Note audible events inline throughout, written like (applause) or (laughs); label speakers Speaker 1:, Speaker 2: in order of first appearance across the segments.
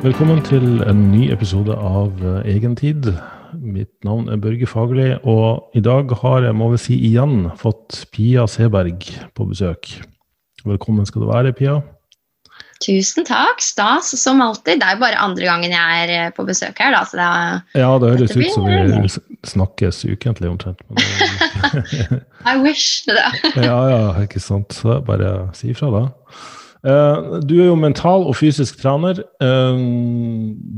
Speaker 1: Velkommen til en ny episode av eh, Egentid. Mitt navn er Børge Fagerli, og i dag har jeg, må vi si igjen, fått Pia Seberg på besøk. Velkommen skal du være, Pia.
Speaker 2: Tusen takk. Stas som alltid. Det er bare andre gangen jeg er eh, på besøk her, da. Så det er,
Speaker 1: Ja, det høres ut som vi snakkes ukentlig omtrent. Men, (laughs)
Speaker 2: I wish. Det. (laughs)
Speaker 1: ja, ja, ikke sant. Så bare si ifra, da. Eh, Du er jo mental og fysisk trener. Eh,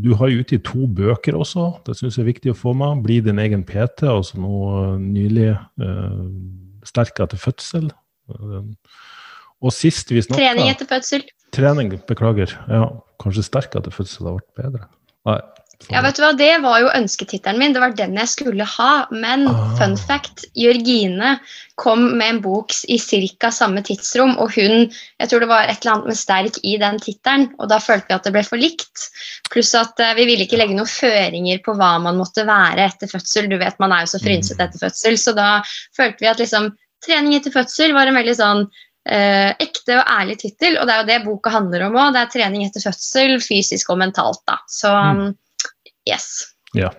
Speaker 1: Du har jo utgitt to bøker også, det syns jeg er viktig å få med. Bli din egen PT, altså nå nylig eh, Sterk etter fødsel. Og sist vi snakka
Speaker 2: Trening etter fødsel.
Speaker 1: Trening, beklager. Ja, kanskje sterk etter fødsel har vært bedre. Nei.
Speaker 2: Ja, vet du hva, Det var jo ønsketittelen min. Det var den jeg skulle ha. Men
Speaker 1: Ah.
Speaker 2: fun fact, Jørgine kom med en bok i ca. samme tidsrom, og hun Jeg tror det var et eller annet med sterk i den tittelen, og da følte vi at det ble for likt. Pluss at uh, vi ville ikke legge noen føringer på hva man måtte være etter fødsel. Du vet, man er jo så frynsete
Speaker 1: Mm.
Speaker 2: etter fødsel, så da følte vi at liksom trening etter fødsel var en veldig sånn eh, ekte og ærlig tittel, og det er jo det boka handler om òg. Det er trening etter fødsel, fysisk og mentalt, da. Så
Speaker 1: Mm.
Speaker 2: Yes.
Speaker 1: Ja.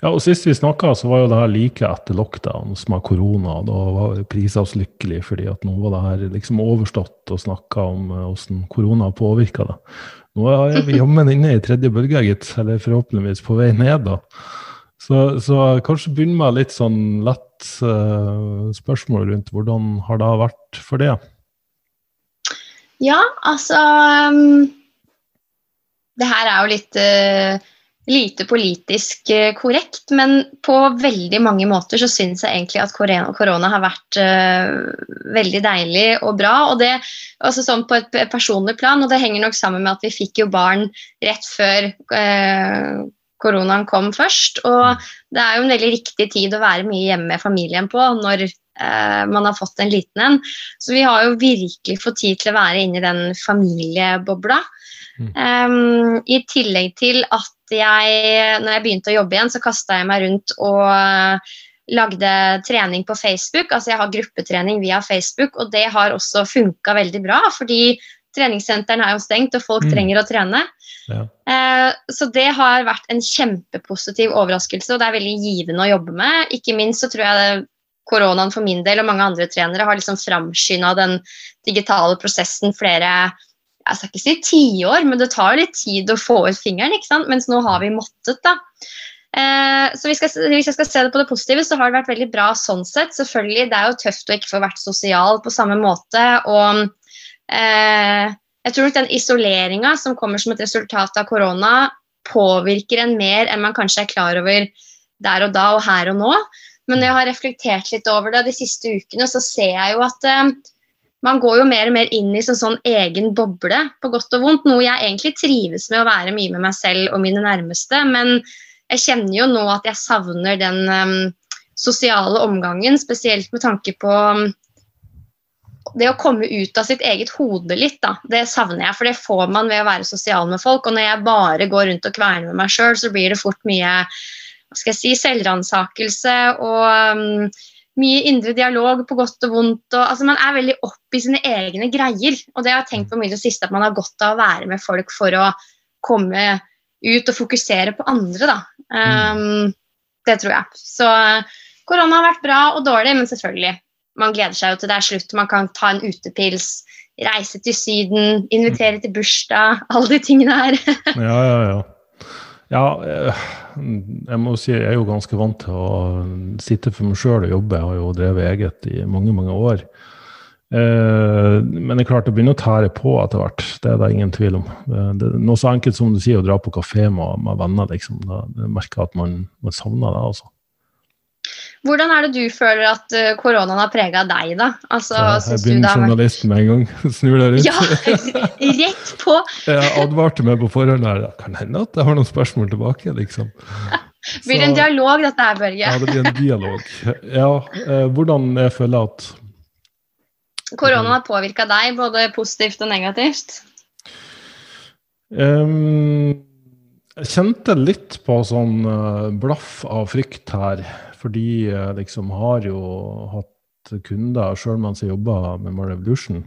Speaker 1: ja, og sist vi snakka, så var jo det her like etter lockdown, som er korona. Da var prisa oss lykkelig fordi at nå var det her liksom overstått og snakka om eh, hvordan korona påvirka det. Nå er vi jammen inne i tredje bølge, gitt. Eller forhåpentligvis på vei ned, da. Så, så kanskje begynne med litt sånn lett uh, spørsmål rundt hvordan har det vært for det?
Speaker 2: Ja, altså um, Det her er jo litt uh, lite politisk uh, korrekt, men på veldig mange måter så syns jeg egentlig at korona, har vært uh, veldig deilig og bra. Og det altså sånn på et personlig plan, og det henger nok sammen med at vi fikk jo barn rett før uh, koronaen kom først. Og det er jo en veldig riktig tid å være mye hjemme med familien på når uh, man har fått en liten en. Så vi har jo virkelig fått tid til å være inne i den familiebobla.
Speaker 1: Mm.
Speaker 2: Um, I tillegg til at jeg, når jeg begynte å jobbe igjen, så kasta jeg meg rundt og eh, lagde trening på Facebook. Altså jeg har gruppetrening via Facebook, og det har også funka veldig bra. fordi treningssentrene er jo stengt, og folk
Speaker 1: Mm.
Speaker 2: trenger å trene.
Speaker 1: Ja.
Speaker 2: Eh, så det har vært en kjempepositiv overraskelse, og det er veldig givende å jobbe med. Ikke minst så tror jeg koronaen for min del og mange andre trenere har liksom framskynda den digitale prosessen flere jeg skal ikke si tiår, men det tar litt tid å få ut fingeren, ikke sant? mens nå har vi måttet. da. Eh, så skal, Hvis jeg skal se det på det positive, så har det vært veldig bra sånn sett. Selvfølgelig, Det er jo tøft å ikke få vært sosial på samme måte. og eh, jeg tror nok den isoleringa som kommer som et resultat av korona, påvirker en mer enn man kanskje er klar over der og da og her og nå. Men når jeg har reflektert litt over det de siste ukene, så ser jeg jo at eh, man går jo mer og mer inn i sånn, sånn egen boble, på godt og vondt. Noe jeg egentlig trives med å være mye med meg selv og mine nærmeste. Men jeg kjenner jo nå at jeg savner den um, sosiale omgangen, spesielt med tanke på um, det å komme ut av sitt eget hode litt, da, det savner jeg. For det får man ved å være sosial med folk. Og når jeg bare går rundt og kverner med meg sjøl, så blir det fort mye hva skal jeg si, selvransakelse og um, mye indre dialog på godt og vondt. Og, altså, man er veldig opp i sine egne greier. Og det har jeg tenkt på mye i det siste, at man har godt av å være med folk for å komme ut og fokusere på andre, da. Um, det tror jeg. Så korona har vært bra og dårlig, men selvfølgelig. Man gleder seg jo til det er slutt. Man kan ta en utepils, reise til Syden, invitere til bursdag, alle de tingene her. (laughs)
Speaker 1: Ja, ja, ja. Ja, eh, jeg må si jeg er jo ganske vant til å sitte for meg sjøl og jobbe. Jeg har jo drevet eget i mange, mange år. Eh, Men det er klart det begynner å tære på etter hvert. Det er det ingen tvil om. Det det er noe så enkelt som du sier, å dra på kafé med, med venner, liksom. Da jeg merker at man, man savner det, altså.
Speaker 2: Hvordan er det du føler at eh, koronaen har prega deg, da? Altså,
Speaker 1: ja, jeg
Speaker 2: det
Speaker 1: begynner journalist med en gang. (laughs) Snur deg rundt.
Speaker 2: Ja, (laughs) rett på! (laughs)
Speaker 1: Jeg advarte meg på forhånd her. Det kan hende at jeg har noen spørsmål tilbake, liksom.
Speaker 2: Blir det en dialog, dette her, Børge?
Speaker 1: Ja, det blir en dialog. Ja, eh, hvordan jeg føler at
Speaker 2: Koronaen har påvirka deg, både positivt og negativt?
Speaker 1: Um, Jeg kjente litt på sånn eh, blaff av frykt her, fordi jeg liksom har jo hatt kunder sjøl mens jeg jobba med My Revolution.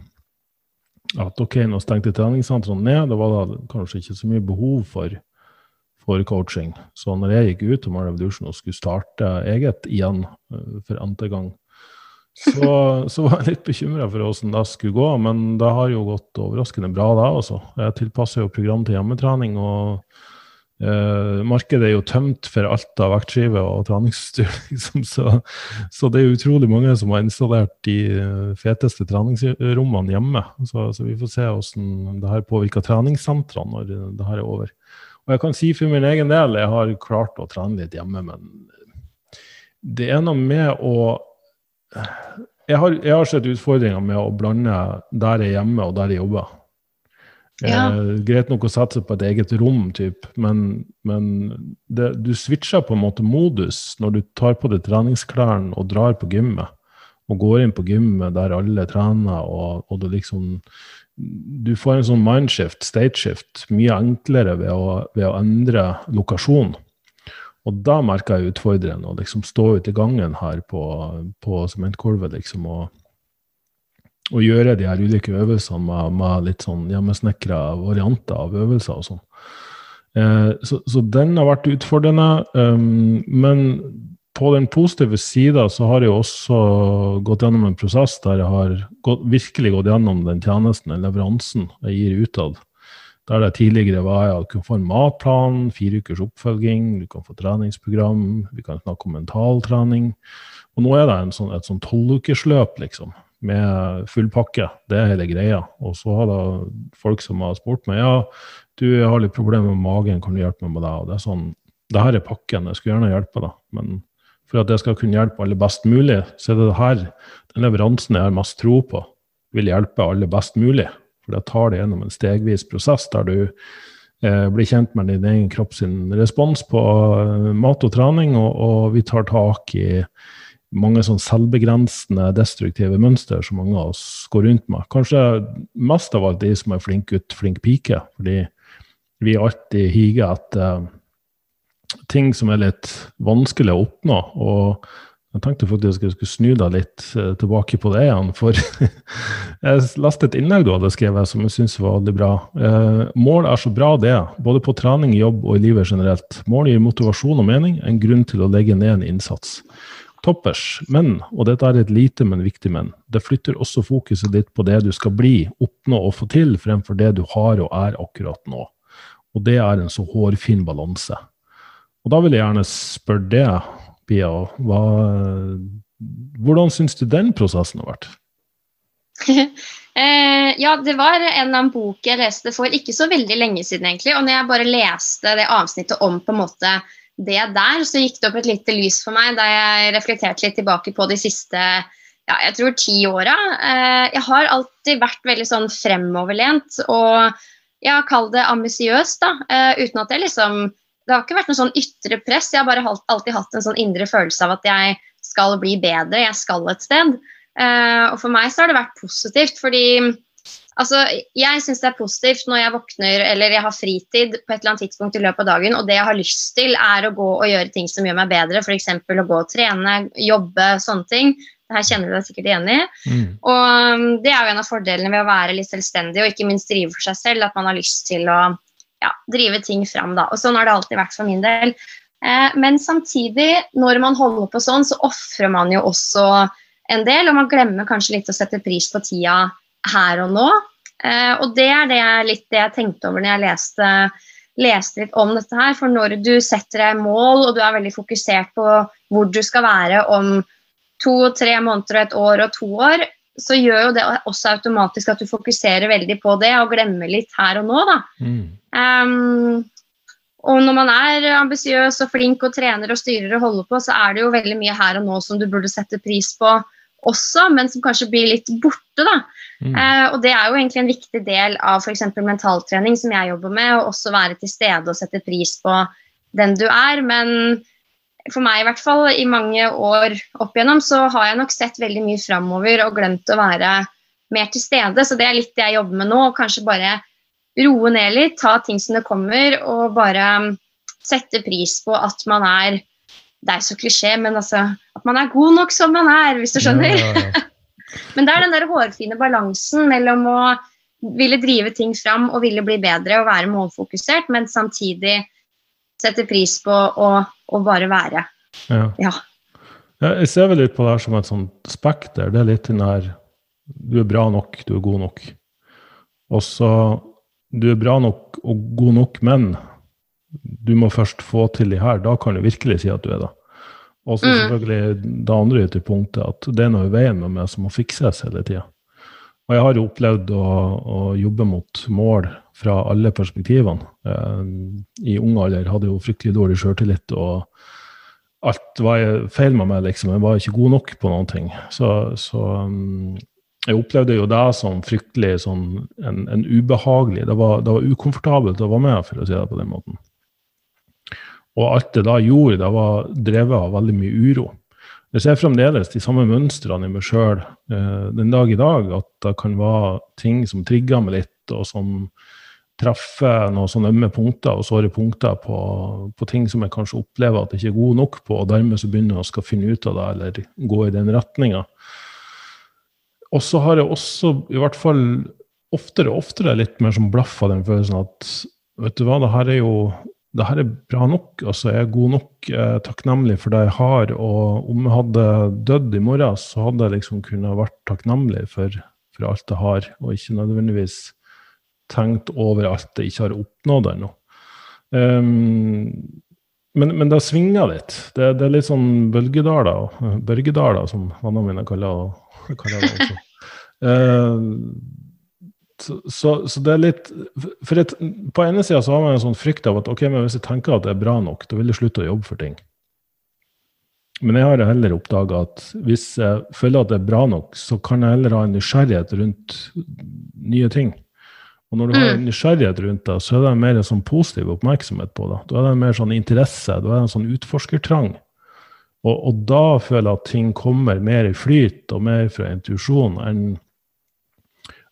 Speaker 1: at ok, nå stengte treningssentrene ned, det var da kanskje ikke så mye behov for, for coaching. Så når jeg gikk ut om Revolution og skulle starte eget igjen uh, for n-te gang, så, (laughs) så, var jeg litt bekymra for hvordan det skulle gå, men det har jo gått overraskende bra, det også. Jeg tilpasser jo program til hjemmetrening, og Uh, markedet er jo tømt for alt av vektskiver og treningsutstyr, (laughs) liksom, så, så, det er utrolig mange som har installert de eh, feteste treningsrommene hjemme. Så, så vi får se hvordan det her påvirker treningssentrene når det her er over. Og jeg kan si for min egen del, jeg har klart å trene litt hjemme, men det er noe med å jeg har, jeg har sett utfordringer med å blande der jeg er hjemme og der jeg jobber. Ja. Eh, greit nok å sette seg på et eget rom, typ, men, men det, du switcher på en måte modus når du tar på deg treningsklærne og drar på gymmet. Og går inn på gymmet der alle trener, og, og det liksom Du får en sånn mindshift, stateshift, mye enklere ved å, ved å endre lokasjon. Og da merker jeg utfordrende å liksom stå ute i gangen her på, på sementgulvet liksom, og å gjøre de her ulike øvelsene med, med litt sånn hjemmesnekra varianter av øvelser og sånn. Eh, så, så, den har vært utfordrende. Um, men på den positive sida så har jeg også gått gjennom en prosess der jeg har gått, virkelig gått gjennom den tjenesten, den leveransen jeg gir utad. Der det tidligere var at du kunne få en matplan, fire ukers oppfølging, du kan få treningsprogram, vi kan snakke om mentaltrening. Og nå er det sånn, et sånn tolvukersløp, liksom med full pakke. Det er hele greia. Og så har det folk som har spurt meg ja, du har litt problemer med magen, kan du hjelpe meg med det? Og det er sånn, det her er pakken, jeg skulle gjerne hjelpe deg. Men for at jeg skal kunne hjelpe alle best mulig, så er det det her, den leveransen jeg har mest tro på, vil hjelpe alle best mulig. For det tar det gjennom en stegvis prosess der du eh, blir kjent med din egen kropp sin respons på eh, mat og trening, og, og vi tar tak i mange sånn selvbegrensende, destruktive mønster som mange av oss går rundt med. Kanskje mest av alt de som er flink gutt, flink pike. Fordi vi alltid higer etter ting som er litt vanskelig å oppnå. Og jeg tenkte faktisk jeg skulle snu deg litt uh, tilbake på det igjen. For (laughs) jeg leste et innlegg du hadde skrevet som jeg syns var veldig bra. Uh, mål er så bra, det. Både på trening, jobb og i livet generelt. Mål gir motivasjon og mening, en grunn til å legge ned en innsats toppers. Men, og dette er et lite, men viktig men, det flytter også fokuset ditt på det du skal bli, oppnå og få til, fremfor det du har og er akkurat nå. Og det er en så hårfin balanse. Og da vil jeg gjerne spørre deg, Pia, hva, hvordan syns du den prosessen har vært? (laughs)
Speaker 2: eh, ja, det var en av bok jeg leste for ikke så veldig lenge siden, egentlig. Og når jeg bare leste det avsnittet om på en måte det der, så gikk det opp et lite lys for meg da jeg reflekterte litt tilbake på de siste ja, jeg tror ti åra. Eh, jeg har alltid vært veldig sånn fremoverlent og ja, kall det ambisiøs, da. Eh, uten at jeg liksom Det har ikke vært noe sånn ytre press, jeg har bare alltid hatt en sånn indre følelse av at jeg skal bli bedre, jeg skal et sted. Eh, og for meg så har det vært positivt, fordi Altså, jeg syns det er positivt når jeg våkner eller jeg har fritid på et eller annet tidspunkt i løpet av dagen, og det jeg har lyst til, er å gå og gjøre ting som gjør meg bedre, f.eks. å gå og trene, jobbe, sånne ting. Det her kjenner du deg sikkert igjen i. Mm. Og um, det er jo en av fordelene ved å være litt selvstendig og ikke minst drive for seg selv, at man har lyst til å ja, drive ting fram. Da. Og sånn har det alltid vært for min del. Eh, men samtidig, når man holder på sånn, så ofrer man jo også en del, og man glemmer kanskje litt å sette pris på tida her og nå. Eh, og det er det jeg, litt det jeg tenkte over når jeg leste, leste, litt om dette her. For når du setter deg mål, og du er veldig fokusert på hvor du skal være om to, tre måneder og et år og to år, så gjør jo det også automatisk at du fokuserer veldig på det og glemmer litt her og nå, da. Mm. Um, og når man er ambisiøs og flink og trener og styrer og holder på, så er det jo veldig mye her og nå som du burde sette pris på også, men som kanskje blir litt borte. da. Mm. Eh, og det er jo egentlig en viktig del av f.eks. mentaltrening, som jeg jobber med, å også være til stede og sette pris på den du er. Men for meg i hvert fall, i mange år opp igjennom, så har jeg nok sett veldig mye framover og glemt å være mer til stede. Så det er litt det jeg jobber med nå. Kanskje bare roe ned litt, ta ting som det kommer, og bare sette pris på at man er Det er så klisjé, men altså At man er god nok som man er, hvis du skjønner. Ja, ja. (laughs) Men det er den der hårfine balansen mellom å ville drive ting fram og ville bli bedre og være målfokusert, men samtidig sette pris på å, å bare være.
Speaker 1: Ja.
Speaker 2: Ja.
Speaker 1: Ja, Jeg ser vel litt på det her som et sånt spekter. Det er litt den der Du er bra nok, du er god nok. Og så Du er bra nok og god nok, men du må først få til de her. Da kan du virkelig si at du er det. Og så
Speaker 2: Mm.
Speaker 1: selvfølgelig det andre ytterpunktet, at det er noe i veien med meg som må fikses hele tida. Og jeg har jo opplevd å, å jobbe mot mål fra alle perspektivene. Eh, I ung alder hadde jeg jo fryktelig dårlig sjøltillit, og alt var feil med meg, liksom. Jeg var ikke god nok på noen ting. Så, så um, jeg opplevde jo det som fryktelig sånn en, en ubehagelig det var, det var ukomfortabelt å være med, for å si det på den måten. Og alt det da gjorde, det var drevet av veldig mye uro. Jeg ser fremdeles de samme mønstrene i meg sjøl eh, den dag i dag. At det kan være ting som trigger meg litt, og som treffer noen sånne ømme punkter og såre punkter på, på ting som jeg kanskje opplever at jeg ikke er god nok på, og dermed så begynner jeg å skal finne ut av det, eller gå i den retninga. Og så har jeg også, i hvert fall oftere og oftere, litt mer som blaff av den følelsen at vet du hva, det her er jo det her er bra nok. altså Jeg er god nok, er takknemlig for det jeg har. Og om jeg hadde dødd i morgen, så hadde jeg liksom kunnet vært takknemlig for, for alt jeg har, og ikke nødvendigvis tenkt over alt jeg ikke har oppnådd ennå. Um, men, men det svinger litt. Det, det er litt sånn bølgedaler, børgedaler, som vennene mine kaller, kaller det også. Uh, så, så, det er litt For et, på ene sida så har man en sånn frykt av at ok, men hvis jeg tenker at det er bra nok, da vil jeg slutte å jobbe for ting. Men jeg har heller oppdaga at hvis jeg føler at det er bra nok, så kan jeg heller ha en nysgjerrighet rundt nye ting. Og når du har en nysgjerrighet rundt det, så er det en mer sånn positiv oppmerksomhet på det. Da er det en mer sånn interesse, da er det en sånn utforskertrang. Og, og da føler jeg at ting kommer mer i flyt og mer fra intuisjon enn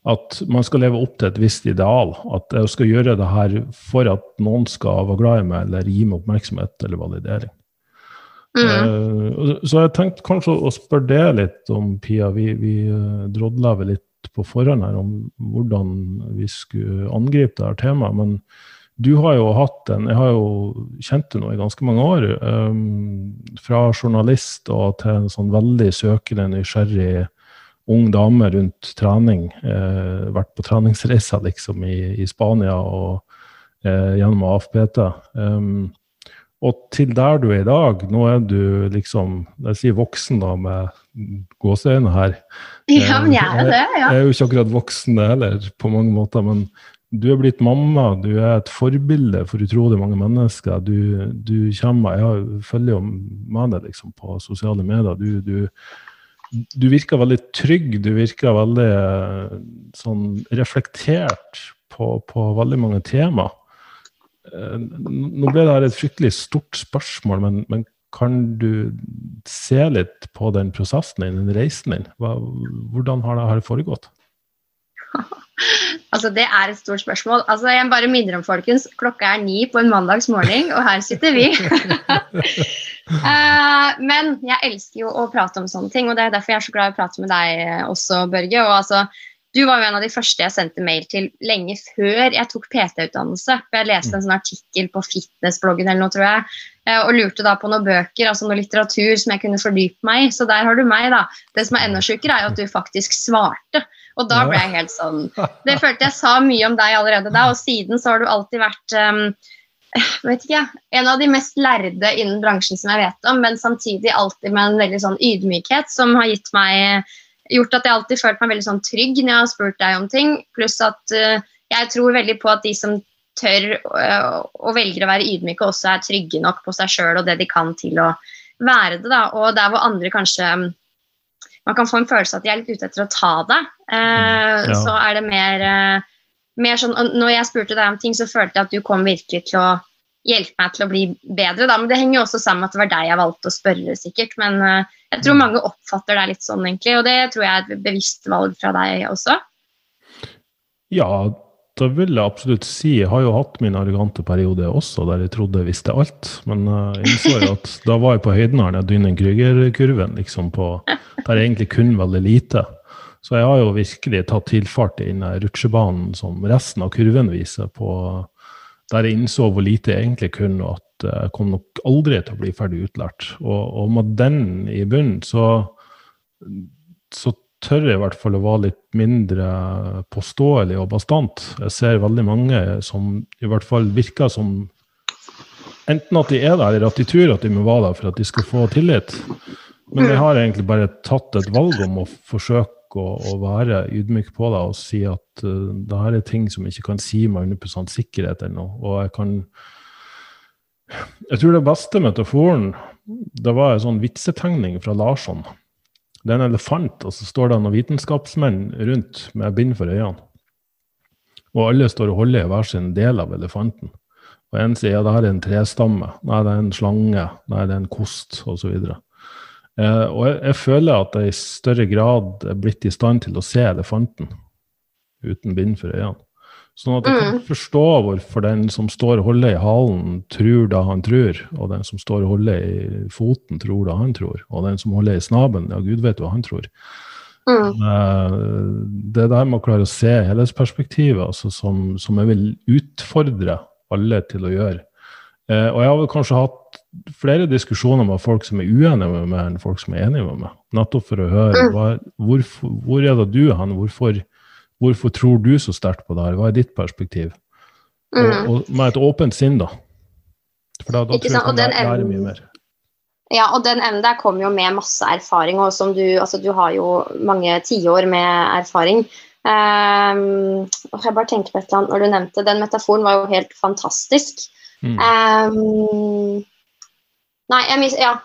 Speaker 1: at man skal leve opp til et visst ideal. At jeg skal gjøre det her for at noen skal være glad i meg eller gi meg oppmerksomhet eller validering.
Speaker 2: Mm.
Speaker 1: Uh, så jeg tenkte kanskje å spørre det litt om, Pia. Vi, vi uh, drodla vel litt på forhånd her om hvordan vi skulle angripe det her temaet. Men du har jo hatt en Jeg har jo kjent deg nå i ganske mange år. Um, fra journalist og til en sånn veldig søkende, nysgjerrig ung dame rundt trening. Eh, vært på treningsreiser liksom i, i Spania og eh, gjennom AFPT. Um, og til der du er i dag, nå er du liksom Jeg sier voksen, da, med gåseøyne her.
Speaker 2: Ja, men jeg er det, ja.
Speaker 1: Jeg er jo ikke akkurat voksen heller, på mange måter. men du er blitt mamma, du er et forbilde for utrolig mange mennesker. Du, du kommer, Jeg følger jo med deg liksom, på sosiale medier. Du, du, du virker veldig trygg, du virker veldig sånn reflektert på, på veldig mange tema. Nå ble det et fryktelig stort spørsmål, men, men, kan du se litt på den prosessen din, den reisen din? Hva, hvordan har det, det foregått? (laughs)
Speaker 2: Altså, Det er et stort spørsmål. Altså, Jeg bare minner om, folkens, klokka er ni på en mandags morgen, og her sitter vi. uh, (laughs) men jeg elsker jo å prate om sånne ting, og det er derfor jeg er så glad i å prate med deg også, Børge. og altså, Du var jo en av de første jeg sendte mail til lenge før jeg tok PT-utdannelse. For Jeg leste en sånn artikkel på fitnessbloggen eller noe, tror jeg, og lurte da på noen bøker, altså noe litteratur som jeg kunne fordype meg i. Så der har du meg, da. Det som er enda sjukere, er jo at du faktisk svarte. Og da ble jeg helt sånn Det (laughs) følte jeg sa mye om deg allerede da, og siden så har du alltid vært um, vet ikke, en av de mest lærde innen bransjen som jeg vet om, men samtidig alltid med en veldig sånn ydmykhet som har gitt meg gjort at jeg alltid følt meg veldig sånn trygg når jeg har spurt deg om ting. Pluss at uh, jeg tror veldig på at de som tør uh, og velger å være ydmyke, også er trygge nok på seg sjøl og det de kan til å være det. da, Og der hvor andre kanskje man kan få en følelse av at de er litt ute etter å ta deg. Eh, ja. Så er det mer, eh, mer sånn Når jeg spurte deg om ting, så følte jeg at du kom virkelig til å hjelpe meg til å bli bedre. Da. Men det henger jo også sammen med at det var deg jeg valgte å spørre, sikkert. Men eh, jeg tror mange oppfatter deg litt sånn, egentlig. Og det tror jeg er et bevisst valg fra deg også.
Speaker 1: Ja, da vil jeg absolutt si Jeg har jo hatt min arrogante periode også, der jeg trodde jeg visste alt. Men jeg innså jo at da var jeg på høyden av Dynen Krüger-kurven, liksom på, der jeg egentlig kunne veldig lite. Så jeg har jo virkelig tatt tilfart i den rutsjebanen som resten av kurven viser på, der jeg innså hvor lite jeg egentlig kunne, og at jeg kom nok aldri til å bli ferdig utlært. Og, og med den i bunnen, så, så tør i hvert fall å være litt mindre påståelig og bastant. Jeg ser veldig mange som i hvert fall virker som Enten at de er der, eller at de tror at de må være der for at de skal få tillit. Men jeg har egentlig bare tatt et valg om å forsøke å, å være ydmyk på det og si at uh, det her er ting som jeg ikke kan si med 100 sikkerhet ennå. Og jeg kan Jeg tror det beste metaforen det var en sånn vitsetegning fra Larsson. Det er en elefant, og så står det noen vitenskapsmenn rundt med bind for øynene. Og alle står og holder i hver sin del av elefanten. Og en sier ja, det her er en trestamme, nei, det er en slange, nei, det er en kost, osv. Eh, og jeg, jeg, føler at jeg i større grad er blitt i stand til å se elefanten uten bind for øynene. Sånn at jeg kan mm. forstå hvorfor den som står og holder i halen, tror det han tror, og den som står og holder i foten, tror det han tror, og den som holder i snabelen, ja, gud vet hva han tror. Mm. Uh, det der med å klare å se helhetsperspektivet, altså, som, som jeg vil utfordre alle til å gjøre. Uh, og jeg har vel kanskje hatt flere diskusjoner med folk som er uenige med meg, enn folk som er enige med meg. Nettopp for å høre mm. hva, hvor, hvor er det du hen? Hvorfor Hvorfor tror du så sterkt på det her? Hva er ditt perspektiv? Mm. Og, og, med et åpent sinn, da. For da, da tror jeg kan lære, lære mye mer.
Speaker 2: Ja, og den evnen der kommer jo med masse erfaring, og som du Altså, du har jo mange tiår med erfaring. Um, jeg bare tenker på et eller annet når du nevnte Den metaforen var jo helt fantastisk. Mm. Um, nei, jeg, ja,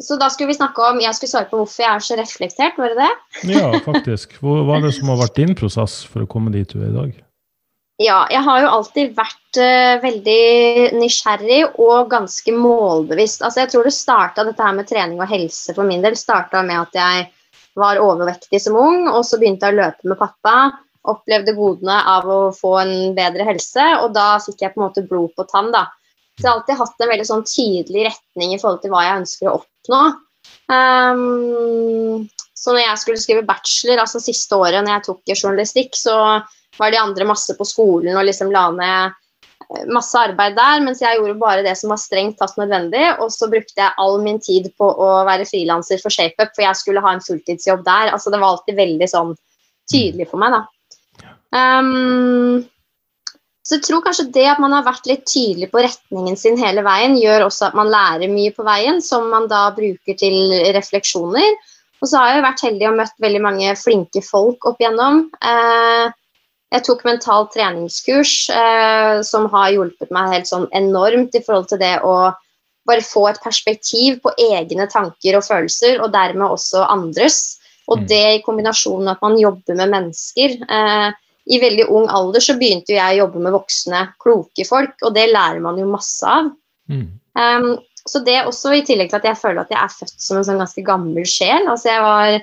Speaker 2: så da skulle vi snakke om Jeg skulle svare på hvorfor jeg er så reflektert, var det det? (laughs)
Speaker 1: ja, faktisk. Hva er det som har vært din prosess for å komme dit du er i dag?
Speaker 2: Ja, jeg har jo alltid vært uh, veldig nysgjerrig og ganske målbevisst. Altså, jeg tror det starta dette her med trening og helse for min del starta med at jeg var overvektig som ung, og så begynte jeg å løpe med pappa. Opplevde godene av å få en bedre helse, og da fikk jeg på en måte blod på tann. da. Så jeg har alltid hatt en veldig sånn tydelig retning i forhold til hva jeg ønsker å oppnå. Um, så når jeg skulle skrive bachelor, altså siste året når jeg tok journalistikk, så var de andre masse på skolen og liksom la ned eh, masse arbeid der, mens jeg gjorde bare det som var strengt tatt nødvendig. Og så brukte jeg all min tid på å være frilanser for ShapeUp, for jeg skulle ha en fulltidsjobb der. Altså Det var alltid veldig sånn tydelig for meg, da. Um, så jeg tror kanskje det at man har vært litt tydelig på retningen sin hele veien, gjør også at man lærer mye på veien, som man da bruker til refleksjoner. Og så har jeg vært heldig og møtt veldig mange flinke folk opp igjennom. Eh, jeg tok mentalt treningskurs eh, som har hjulpet meg helt sånn enormt i forhold til det å bare få et perspektiv på egne tanker og følelser, og dermed også andres. Og mm. det i kombinasjon med at man jobber med mennesker. Eh, i veldig ung alder så begynte jeg å jobbe med voksne, kloke folk, og det lærer man jo masse av. Mm. Um, så det også i tillegg til at jeg føler at jeg er født som en sånn ganske gammel sjel. Altså jeg var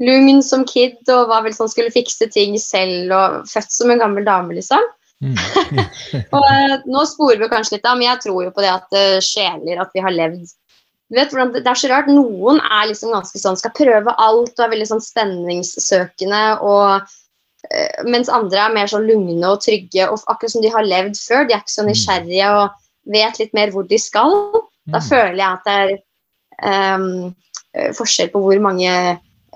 Speaker 2: lugn som kid og var vel sånn skulle fikse ting selv og født som en gammel dame, liksom. Mm. (laughs) og uh, nå sporer vi kanskje litt av, men jeg tror jo på det at uh, sjeler, at vi har levd du vet hvordan det, er så rart. Noen er liksom ganske sånn, skal prøve alt og er veldig sånn spenningssøkende og Eh, mens andre er mer sånn lugne og trygge, og akkurat som de har levd før. De er ikke så mm. nysgjerrige og vet litt mer hvor de skal. Da mm. føler jeg at det er um, forskjell på hvor mange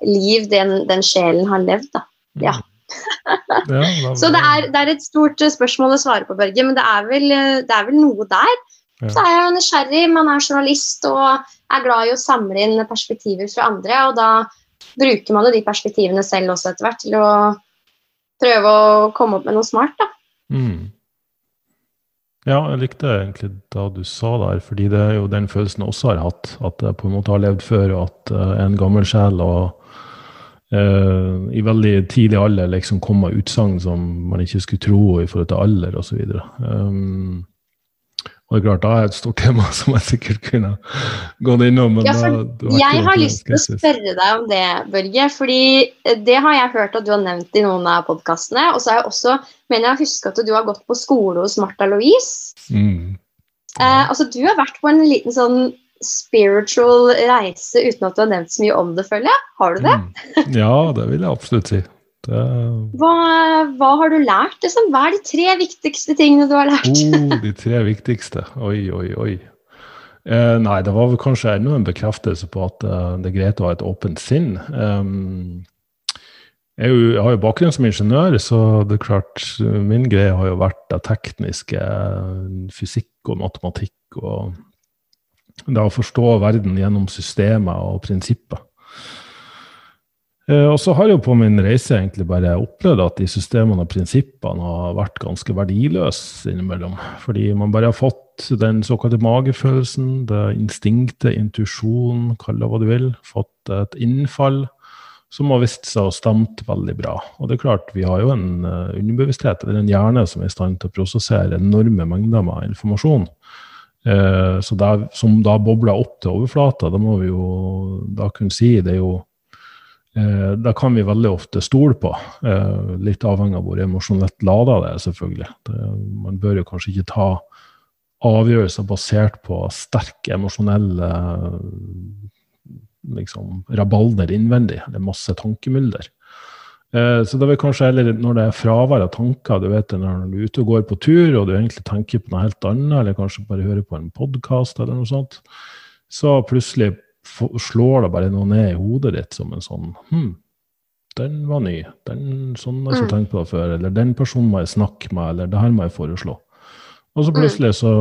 Speaker 2: liv den, den sjelen har levd. Da. Mm. Ja. ja (laughs) så det er, det er, et stort spørsmål å svare på, Børge, men det er vel, det er vel noe der. Så er jeg nysgjerrig, man er journalist og er glad i å samle inn perspektiver fra andre. Og da bruker man jo de perspektivene selv også etter hvert til å prøve å komme opp med noe smart, da. Mm.
Speaker 1: Ja, jeg likte egentlig da du sa der, fordi det er jo den følelsen jeg også har hatt. At jeg på en måte har levd før, og at er en gammel sjel og uh, i veldig tidlig alder liksom kom med utsagn som man ikke skulle tro i forhold til alder osv. Um, og det klart, da er et stort tema (laughs) som jeg sikkert kunne gått innom.
Speaker 2: Men ja, da, jeg har lyst til å spørre deg om det, Børge. fordi det har jeg hørt at du har nevnt i noen av podkastene. Og så har jeg også, mener jeg husker at du har gått på skole hos Martha Louise. Mm. Eh, altså, du har vært på en liten sånn spiritual reise uten at du har nevnt så mye om det, føler jeg. Har du det?
Speaker 1: Mm. Ja, det vil jeg absolutt si. Det...
Speaker 2: Hva, hva, har du lært? Liksom? Hva er de tre viktigste tingene du har lært?
Speaker 1: oh, de tre viktigste. Oi, oi, oi. Eh, nei, det var vel kanskje enda en bekreftelse på at uh, det er greit å ha et åpent sinn. Um, jeg, jo, jeg, har jo bakgrunn som ingeniør, så det er klart min greie har jo vært det tekniske, fysikk og matematikk og det å forstå verden gjennom systemer og prinsipper. Eh, og så har jeg på min reise egentlig bare opplevd at de systemene og prinsippene har vært ganske verdiløse innimellom. Fordi man bare har fått den såkalte magefølelsen, det instinktet, intuisjonen, kall det hva du vil. Fått et innfall som har vist seg å stemt veldig bra. Og det er klart, vi har jo en uh, underbevissthet, eller en hjerne som er i stand til å prosessere enorme mengder med informasjon. Uh, så der, som da bobler opp til overflata, da må vi jo da kunne si det er jo uh, Da kan vi veldig ofte stole på, litt avhengig av hvor emosjonelt lada det er, selvfølgelig. Det, man bør jo kanskje ikke ta avgjørelser basert på sterk emosjonell liksom, rabalder innvendig. Det er masse tankemylder. Eh, så det er kanskje heller når det er fravær av tanker, du vet når du er ute og går på tur og du egentlig tenker på noe helt annet, eller kanskje bare hører på en podkast eller noe sånt, så plutselig slår det bare noe ned i hodet ditt som en sånn Hm, den var ny. Den, sånn har jeg ikke mm. tenkt på det før. Eller den personen må jeg snakke med, eller det her må jeg foreslå. Og så mm. plutselig så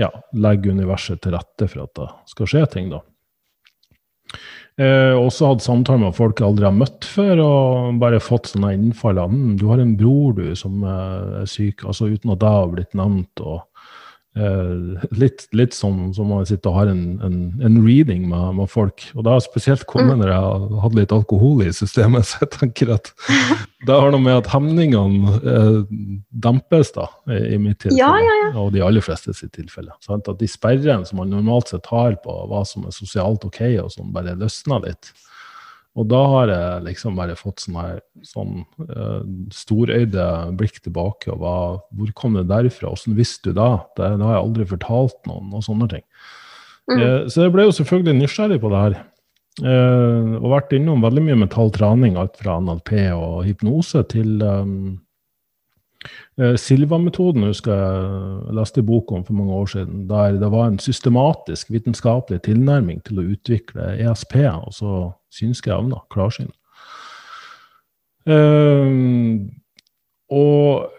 Speaker 1: ja, legger universet til rette for at det skal skje ting, da. Eh, også hatt samtaler med folk jeg aldri har møtt før, og bare fått sånne innfall av mm, 'Du har en bror, du, som er syk', altså uten at det har blitt nevnt. og Eh, litt, litt som, som man sitter og har en, en, en reading med, med, folk. Og det har spesielt kommet mm. når jeg har hatt litt alkohol i systemet. (laughs) Så jeg tenker at det har noe med at hemningene eh, dempes, da, i, i mitt tilfelle.
Speaker 2: Ja, ja, ja.
Speaker 1: Og de aller fleste sitt tilfelle. Sant? At de sperrene som man normalt sett har på hva som er sosialt ok, og som bare løsner litt. Og da har jeg liksom bare fått sånn her sånn uh, storøyde blikk tilbake. og hva, Hvor kom det derfra? Åssen visste du da? Det, det, har jeg aldri fortalt noen, og sånne ting. Mm. Uh, så jeg ble jo selvfølgelig nysgjerrig på det her. Uh, og vært innom veldig mye mental trening, alt fra NLP og hypnose til um, Silva-metoden husker jeg leste i bok om for mange år siden, der det var en systematisk vitenskapelig tilnærming til å utvikle ESP, altså synske evner, klarsyn. Uh, og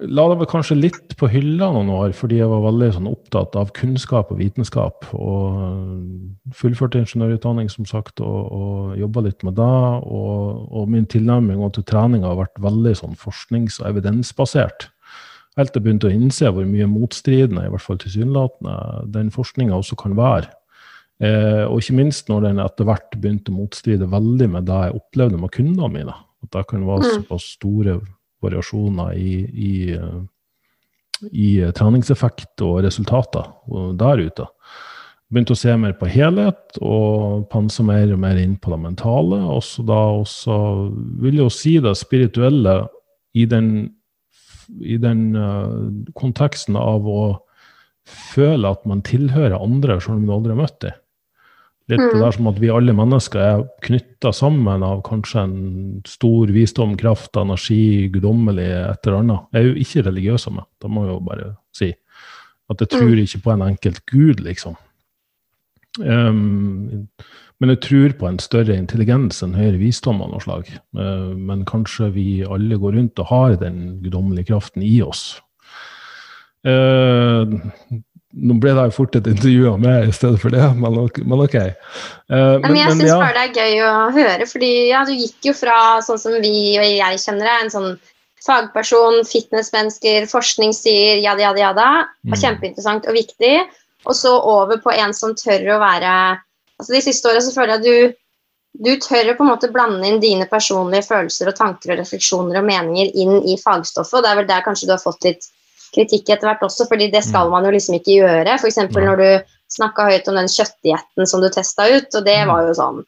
Speaker 1: la det vel kanskje litt på hylla noen år, fordi jeg var veldig sånn, opptatt av kunnskap og vitenskap. Og fullførte ingeniørutdanning, som sagt, og, og jobba litt med det. Og, og min tilnærming til trening har vært veldig sånn, forsknings- og evidensbasert. Helt til jeg begynte å innse hvor mye motstridende, i hvert fall tilsynelatende, den forskninga også kan være. Eh, og ikke minst når den etter hvert begynte å motstride veldig med det jeg opplevde med kundene mine. At det kan være mm. såpass store variasjoner i, i, i treningseffekt og resultater der ute. Begynte å se mer på helhet og panse mer og mer inn på det mentale. Og så da også vil jo si det spirituelle i den, i den uh, konteksten av å føle at man tilhører andre, selv om du aldri har møtt dem. Litt mm. det der som at vi alle mennesker er knytta sammen av kanskje en stor visdom, kraft, energi, guddommelig et eller annet. Jeg er jo ikke religiøs av meg, det må jeg jo bare si. At jeg tror mm. ikke på en enkelt gud, liksom. Um, men jeg tror på en større intelligens, en høyere visdom av noe slag. Uh, men kanskje vi alle går rundt og har den guddommelige kraften i oss. Uh, nå ble det jo fort et intervju av meg i stedet for det, men, men ok.
Speaker 2: Uh, men, men, jeg syns ja. bare det er gøy å høre, fordi ja, du gikk jo fra sånn som vi og jeg kjenner deg, en sånn fagperson, fitnessmennesker, forskning sier jada, jada, jada, var mm. kjempeinteressant og viktig, og så over på en som tør å være altså De siste åra føler jeg at du, du tør å på en måte blande inn dine personlige følelser og tanker og refleksjoner og meninger inn i fagstoffet, og det er vel der kanskje du har fått litt kritikk etter hvert også, fordi det skal mm. man jo liksom ikke gjøre. F.eks. når du snakka høyt om den kjøttdietten som du testa ut, og det mm. var jo sånn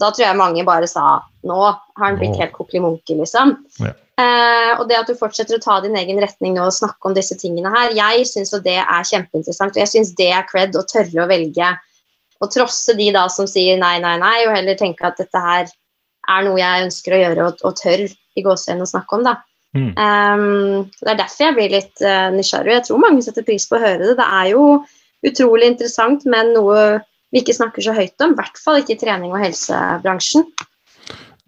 Speaker 2: da tror jeg mange bare sa nå har han blitt helt kokkelimunke, liksom. Ja. Eh, og det at du fortsetter å ta din egen retning nå og snakke om disse tingene her, jeg syns det er kjempeinteressant. Og jeg syns det er cred å tørre å velge å trosse de da som sier nei, nei, nei, og heller tenke at dette her er noe jeg ønsker å gjøre og, og tør i gåsehudene å snakke om, da. Mm. Um, det er derfor jeg blir litt uh, nysgjerrig. Jeg tror mange setter pris på å høre det. Det er jo utrolig interessant, men noe vi ikke snakker så høyt om. I hvert fall ikke i trening- og helsebransjen.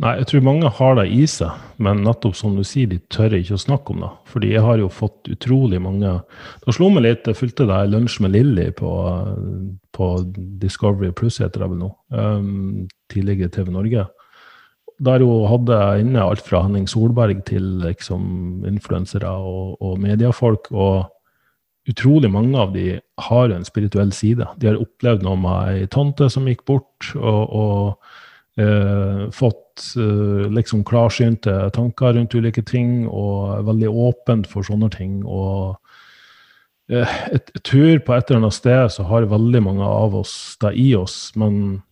Speaker 1: Nei, jeg tror mange har det i seg, men nettopp som du sier, de tør ikke å snakke om det. Fordi jeg har jo fått utrolig mange Det slo meg litt, jeg fulgte deg lunsj med Lilly på, på, Discovery Plus, heter det vel nå, um, tidligere TV Norge. Der hun hadde inne alt fra Henning Solberg til liksom influensere og, og mediefolk. og utrolig mange av de har en spirituell side. De har opplevd noe med ei tante som gikk bort, og, og eh, fått eh, liksom klarsynte tanker rundt ulike ting, og er veldig åpent for sånne ting. og eh, et, jeg tror på et eller annet sted så har veldig mange av oss det i oss, men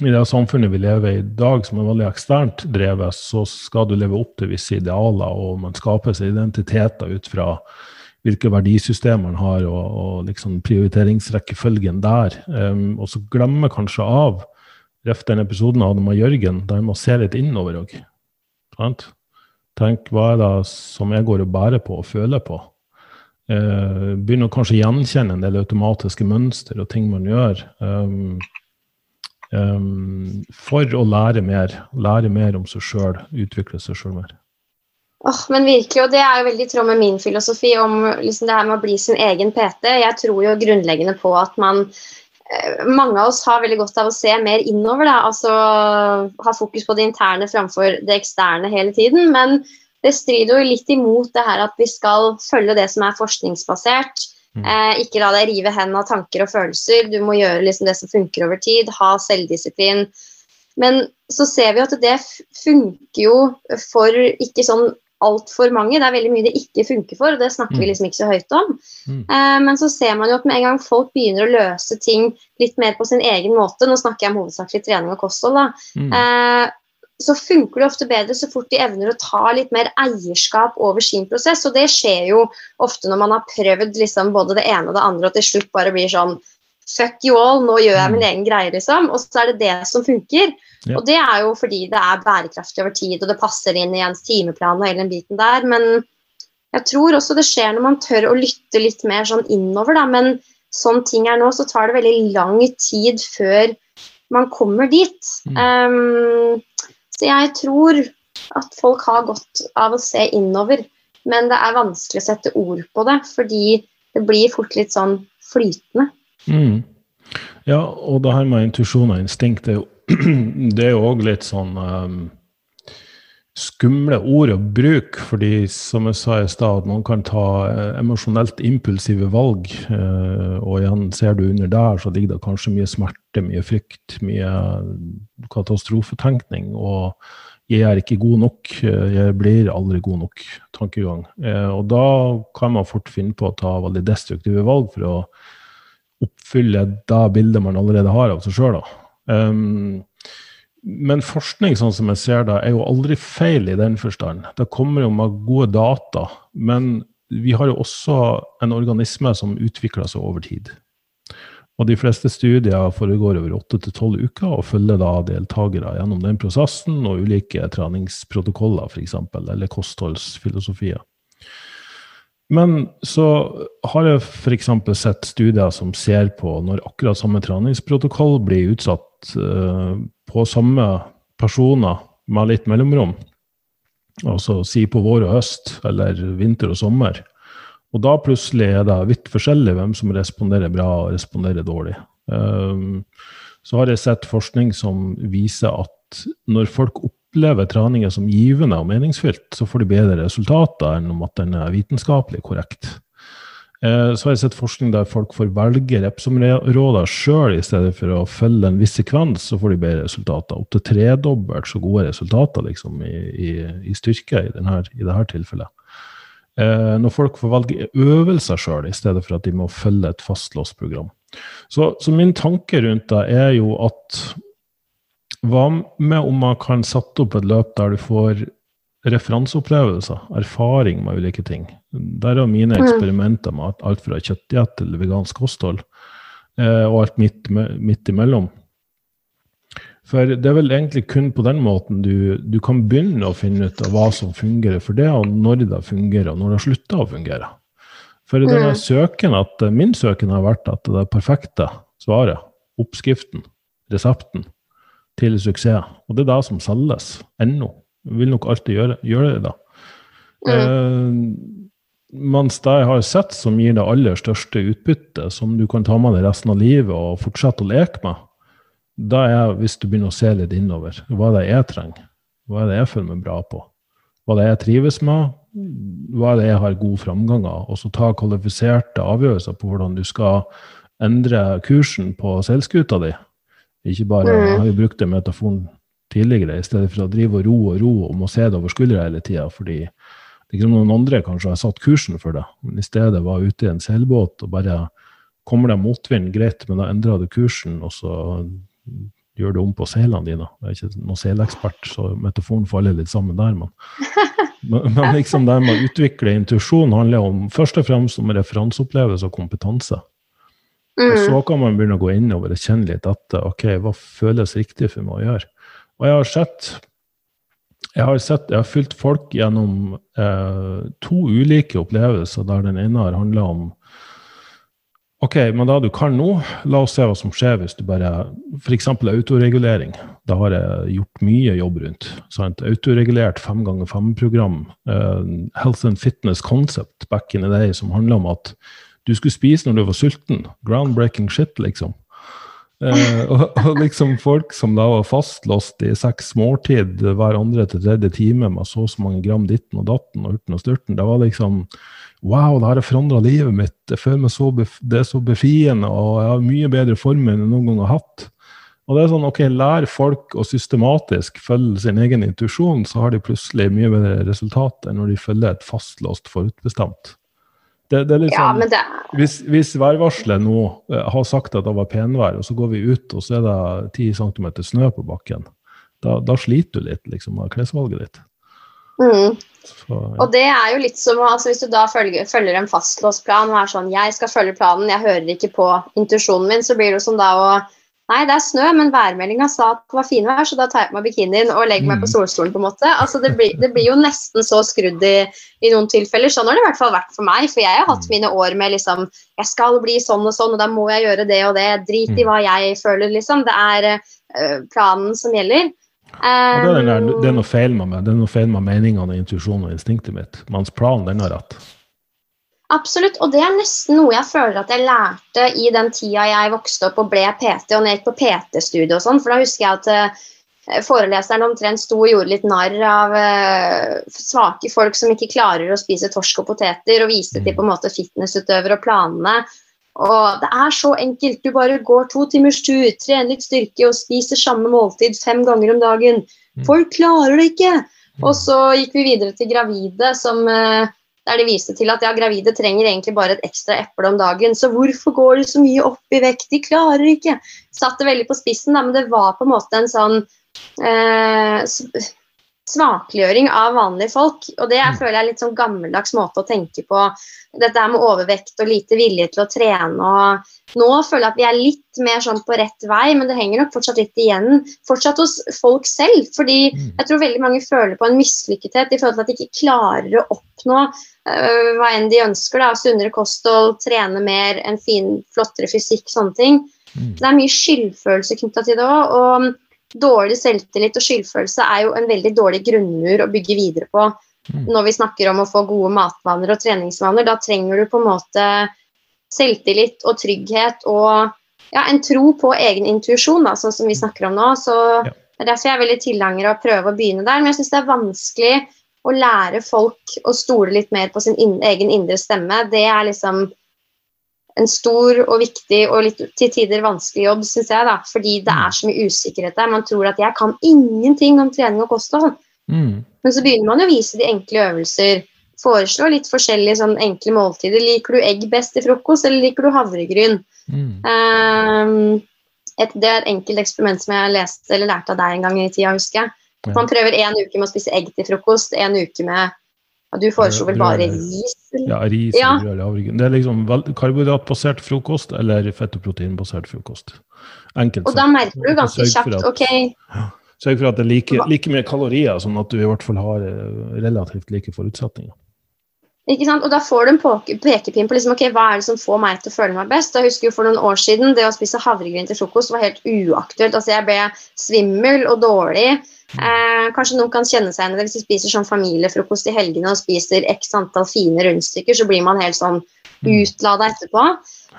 Speaker 1: i det samfunnet vi lever i i dag, som er veldig eksternt drevet, så skal du leve opp til visse idealer, og man skaper seg identiteter ut fra hvilke verdisystemer man har, og, og liksom prioriteringsrekkefølgen der. Um, og så glemmer kanskje av ref den episoden av med Jørgen, der man ser litt innover òg. Tenk hva er det som jeg går og bærer på og føler på? Uh, begynner å gjenkjenne en del automatiske mønster og ting man gjør. Um, um, for å lære mer. Lære mer om seg sjøl, utvikle seg sjøl mer.
Speaker 2: Oh, men virkelig, og Det er jo veldig i tråd med min filosofi om liksom det her med å bli sin egen PT. Jeg tror jo grunnleggende på at man eh, mange av oss har veldig godt av å se mer innover. Da. altså Ha fokus på det interne framfor det eksterne hele tiden. Men det strider jo litt imot det her at vi skal følge det som er forskningsbasert. Mm. Eh, ikke la deg rive hen av tanker og følelser. Du må gjøre liksom det som funker over tid. Ha selvdisiplin. Men så ser vi at det funker jo for ikke sånn altfor mange. Det er veldig mye det ikke funker for, og det snakker vi mm. liksom ikke så høyt om. Mm. Eh, men så ser man jo at med en gang folk begynner å løse ting litt mer på sin egen måte, nå snakker jeg om hovedsakelig trening og kosthold, da, mm. eh, så funker det ofte bedre så fort de evner å ta litt mer eierskap over sin prosess. Og det skjer jo ofte når man har prøvd liksom både det ene og det andre, og til slutt bare blir sånn Fuck you all, nå gjør jeg min mm. egen greie, liksom. Og så er det det som funker. Ja. Og det er jo fordi det er bærekraftig over tid, og det passer inn i ens timeplan og hele den biten der. Men jeg tror også det skjer når man tør å lytte litt mer sånn innover, da. Men sånn ting er nå, så tar det veldig lang tid før man kommer dit. Mm. Um, jeg tror at folk har godt av å se innover, men det er vanskelig å sette ord på det, fordi det blir fort litt sånn flytende.
Speaker 1: Mm. Ja, og det her med intuisjon og instinkt (clears throat) det er jo òg litt sånn um, skumle ord å bruke, fordi som jeg sa i stad, noen kan ta uh, emosjonelt impulsive valg. Uh, og igjen, ser du under der, så ligger det kanskje mye smerte, mye frykt, mye katastrofetenkning. og jeg er ikke god nok, jeg blir aldri god nok tankegang. Og da kan man fort finne på å ta veldig destruktive valg for å oppfylle det bildet man allerede har av seg sjøl. Um, men forskning, sånn som jeg ser det, er jo aldri feil i den forstand. Det kommer jo med gode data. Men vi har jo også en organisme som utvikler seg over tid. Og de fleste studier foregår over 8-12 uker og følger da deltakere gjennom den prosessen og ulike treningsprotokoller, f.eks., eller kostholdsfilosofier. Men så har jeg f.eks. sett studier som ser på når akkurat samme treningsprotokoll blir utsatt uh, på samme personer med litt mellomrom, altså si på vår og høst, eller vinter og sommer, og da plutselig er det vidt forskjellig hvem som responderer bra og responderer dårlig. Um, så har jeg sett forskning som viser at når folk opplever treninger som givende og meningsfylt, så får de bedre resultater enn om at den er vitenskapelig korrekt. Eh, så har jeg sett forskning der folk får velge Repsom-råder sjøl i stedet for å følge en viss sekvens, så får de bedre resultater. Opptil tredobbelt så gode resultater liksom, i, i, i, styrke i, denne, i dette tilfellet. Eh, når folk får velge øvelser sjøl i stedet for at de må følge et fastlåst program. Så, så, min tanke rundt det er jo at hva med om man kan sette opp et løp der du får referanseopplevelser, erfaring med ulike ting? Der er mine mm. eksperimenter med alt fra kjøttdiett til vegansk kosthold, eh, og alt midt, midt imellom. For det er vel egentlig kun på den måten du, du, kan begynne å finne ut av hva som fungerer for det, og når det fungerer, og når det slutter å fungere. For denne mm. søken at, min søken har vært at det er perfekte svaret, oppskriften, resepten, til suksess. Og det er det som selges ennå. Vil nok alltid gjøre, gjøre det. da. Mm. Eh, mens det jeg har sett som gir det aller største utbyttet, som du kan ta med deg resten av livet og fortsette å leke med, da er hvis du begynner å se litt innover. Hva er det jeg trenger? Hva er det jeg føler meg bra på? Hva er det jeg trives med? Hva er det jeg har god framgang av? Og så ta kvalifiserte avgjørelser på hvordan du skal endre kursen på seilskuta di. Ikke bare mm. Har jo brukt den metaforen tidligere, i stedet for å drive og ro og ro og må se det over skuldra hele tida. Fordi er noen andre kanskje har satt kursen for det, men i stedet var ute i en seilbåt og bare Kommer det motvind, greit, men da endrer du kursen, og så gjør du om på seilene dine. Jeg er ikke noen seilekspert, så metaforen faller litt sammen der. Men, (laughs) men, liksom det med å utvikle intuisjon handler om, først og fremst om referanseopplevelse og kompetanse. Mm. Og så kan man begynne å gå innover og kjenne litt etter. ok, Hva føles riktig for meg å gjøre? Og jeg har sett jeg har, sett, jeg har fulgt folk gjennom eh, to ulike opplevelser der den ene har handla om Ok, men da du kan nå, la oss se hva som skjer hvis du bare F.eks. autoregulering. Da har jeg gjort mye jobb rundt. Sant? Autoregulert fem ganger fem-program. eh, health and fitness concept back in the day som handler om at du skulle spise når du var sulten. Groundbreaking shit, liksom. Uh, (laughs) og, og, liksom folk som da var fastlåst i seks måltid hver andre til tredje time med så så mange gram ditten og datten og hurten og sturten, det var liksom Wow, det har forandra livet mitt. Det, så det er så befriende, og jeg har mye bedre form enn jeg noen gang har hatt. Og det er sånn, ok, Lær folk å systematisk følge sin egen intuisjon, så har de plutselig mye bedre resultat enn når de følger et fastlåst forutbestemt. Det, det er litt sånn, ja, det... Hvis, hvis værvarselet nå uh, har sagt at det var penvær, og så går vi ut, og så er det 10 cm snø på bakken, da, da sliter du litt liksom, av klesvalget ditt.
Speaker 2: Mm. Så, ja. Og det er jo litt som altså Hvis du da følger, følger en fastlåst plan og er sånn Jeg skal følge planen, jeg hører ikke på intuisjonen min, så blir det som da å Nei, det er snø, men værmeldinga sa at det var finvær, så da tar jeg på meg bikinien og legger meg på mm. solstolen. på en måte. Altså, det, blir, det blir jo nesten så skrudd i, i, noen tilfeller. Sånn har det i hvert fall vært for meg. For jeg har hatt mm. mine år med liksom Jeg skal bli sånn og sånn, og da må jeg gjøre det og det. Drit i mm. hva jeg føler, liksom. Det er uh, planen som gjelder.
Speaker 1: Um, det, er det, er noe feil med meg. Det er noe feil med meningene, intuisjonen og instinktet mitt. Mens planen, den har rett.
Speaker 2: Absolutt, og det er nesten noe jeg føler at jeg lærte i den tida jeg vokste opp og ble PT, og når jeg gikk på PT-studio og sånn, for da husker jeg at uh, foreleseren omtrent sto og gjorde litt narr av uh, svake folk som ikke klarer å spise torsk og poteter, og viste mm. til på en måte fitnessutøvere og planene. Og det er så enkelt. Du bare går to timers tur, trener litt styrke og spiser samme måltid fem ganger om dagen. Mm. Folk klarer det ikke! Mm. Og så gikk vi videre til gravide, som, eh, der de viste til at ja, gravide trenger egentlig bare et ekstra eple om dagen. Så hvorfor går de så mye opp i vekt? De klarer ikke! Satt det veldig på spissen, da, men det var på en måte en sånn eh, svakliggjøring av vanlige folk. Og det er, mm. føler jeg er litt sånn gammeldags måte å tenke på. Dette her med overvekt og lite vilje til å trene. og Nå føler jeg at vi er litt mer sånn på rett vei, men det henger nok fortsatt litt igjen. Fortsatt hos folk selv. fordi mm. jeg tror veldig mange føler på en mislykkethet i forhold til at de ikke klarer å oppnå øh, hva enn de ønsker. da, Sunnere kosthold, trene mer, en fin, flottere fysikk, sånne ting. Mm. Det er mye skyldfølelse knytta til det òg. Og dårlig selvtillit og skyldfølelse er jo en veldig dårlig grunnmur å bygge videre på. Mm. Når vi snakker om å få gode matvaner og treningsvaner, da trenger du på en måte selvtillit og trygghet og ja, en tro på egen intuisjon, sånn som vi snakker om nå. Så ja. Derfor er jeg veldig tilhenger av å prøve å begynne der. Men jeg syns det er vanskelig å lære folk å stole litt mer på sin in egen indre stemme. Det er liksom en stor og viktig og litt til tider vanskelig jobb, syns jeg. da, Fordi det er så mye usikkerhet der. Man tror at jeg kan ingenting om trening og kosthold. Mm. Men så begynner man jo å vise de enkle øvelser. Foreslå litt forskjellige sånn enkle måltider. Liker du egg best til frokost, eller liker du havregryn? Mm. Um, et, Det er et enkelt eksperiment som jeg leste, eller lærte av deg en gang i tida, husker jeg. Man prøver en uke med å spise egg til frokost, en uke med ja, Du foreslo vel bare ris?
Speaker 1: Ja, ris
Speaker 2: Ja.
Speaker 1: eller havregryn. Det er liksom karbohydratbasert frokost eller fett- og proteinbasert frokost. Enkelt
Speaker 2: Og da merker du ganske kjapt
Speaker 1: at-
Speaker 2: ok,
Speaker 1: Sørg for at det er like, like mye kalorier, sånn at du i hvert fall har eh, relativt like forutsetninger.
Speaker 2: Ikke sant? Og da får du en pekepinn på liksom, ok, hva er det som får meg til å føle meg best. Jeg husker jo For noen år siden det å spise havregryn til frokost var helt uaktuelt. Altså Jeg ble svimmel og dårlig. Eh, kanskje noen kan kjenne seg igjen i det hvis de spiser sånn familiefrokost i helgene og spiser x antall fine rundstykker, så blir man helt sånn utlada etterpå.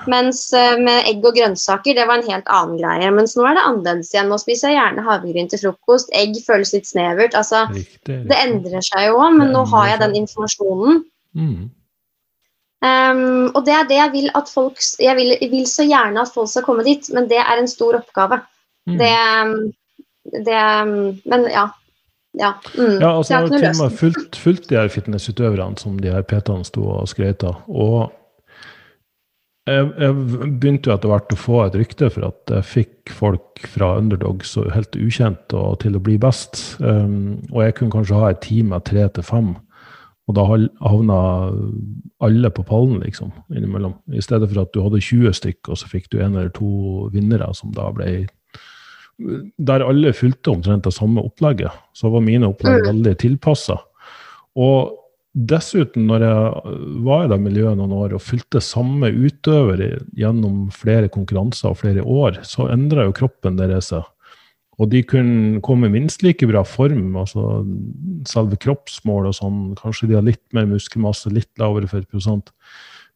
Speaker 2: Mens eh, med egg og grønnsaker det var en helt annen greie. Mens nå er det annerledes igjen. Nå spiser jeg gjerne havregryn til frokost. Egg føles litt snevert. altså
Speaker 1: Riktig.
Speaker 2: Det endrer seg jo òg, men nå har jeg den informasjonen.
Speaker 1: Mm.
Speaker 2: Um, og det er det jeg vil at folk jeg vil, vil så gjerne at folk skal komme dit, men det er en stor oppgave.
Speaker 1: Mm.
Speaker 2: Det, det Men ja. Ja, mm.
Speaker 1: Ja, altså,
Speaker 2: det er ikke
Speaker 1: fulgt, fulgt de her fitnessutøverne som de her PT-ene sto og skrøt av. Og jeg, jeg begynte jo etter hvert å få et rykte for at jeg fikk folk fra underdogs og helt ukjent og til å bli best. Um, og jeg kunne kanskje ha et team av tre til fem. Og da havna alle på pallen, liksom, innimellom. I stedet for at du hadde 20 stykk, og så fikk du en eller to vinnere som da ble Der alle fulgte omtrent det samme opplegget. Så var mine opplegg
Speaker 2: Mm.
Speaker 1: veldig tilpassa. Og dessuten, når jeg var i det miljøet noen år og fulgte samme utøver gjennom flere konkurranser og flere år, så endra jo kroppen deres seg. Og de kunne komme i minst like bra form, altså selve kroppsmål og sånn. Kanskje de har litt mer muskelmasse, litt lavere fettprosent.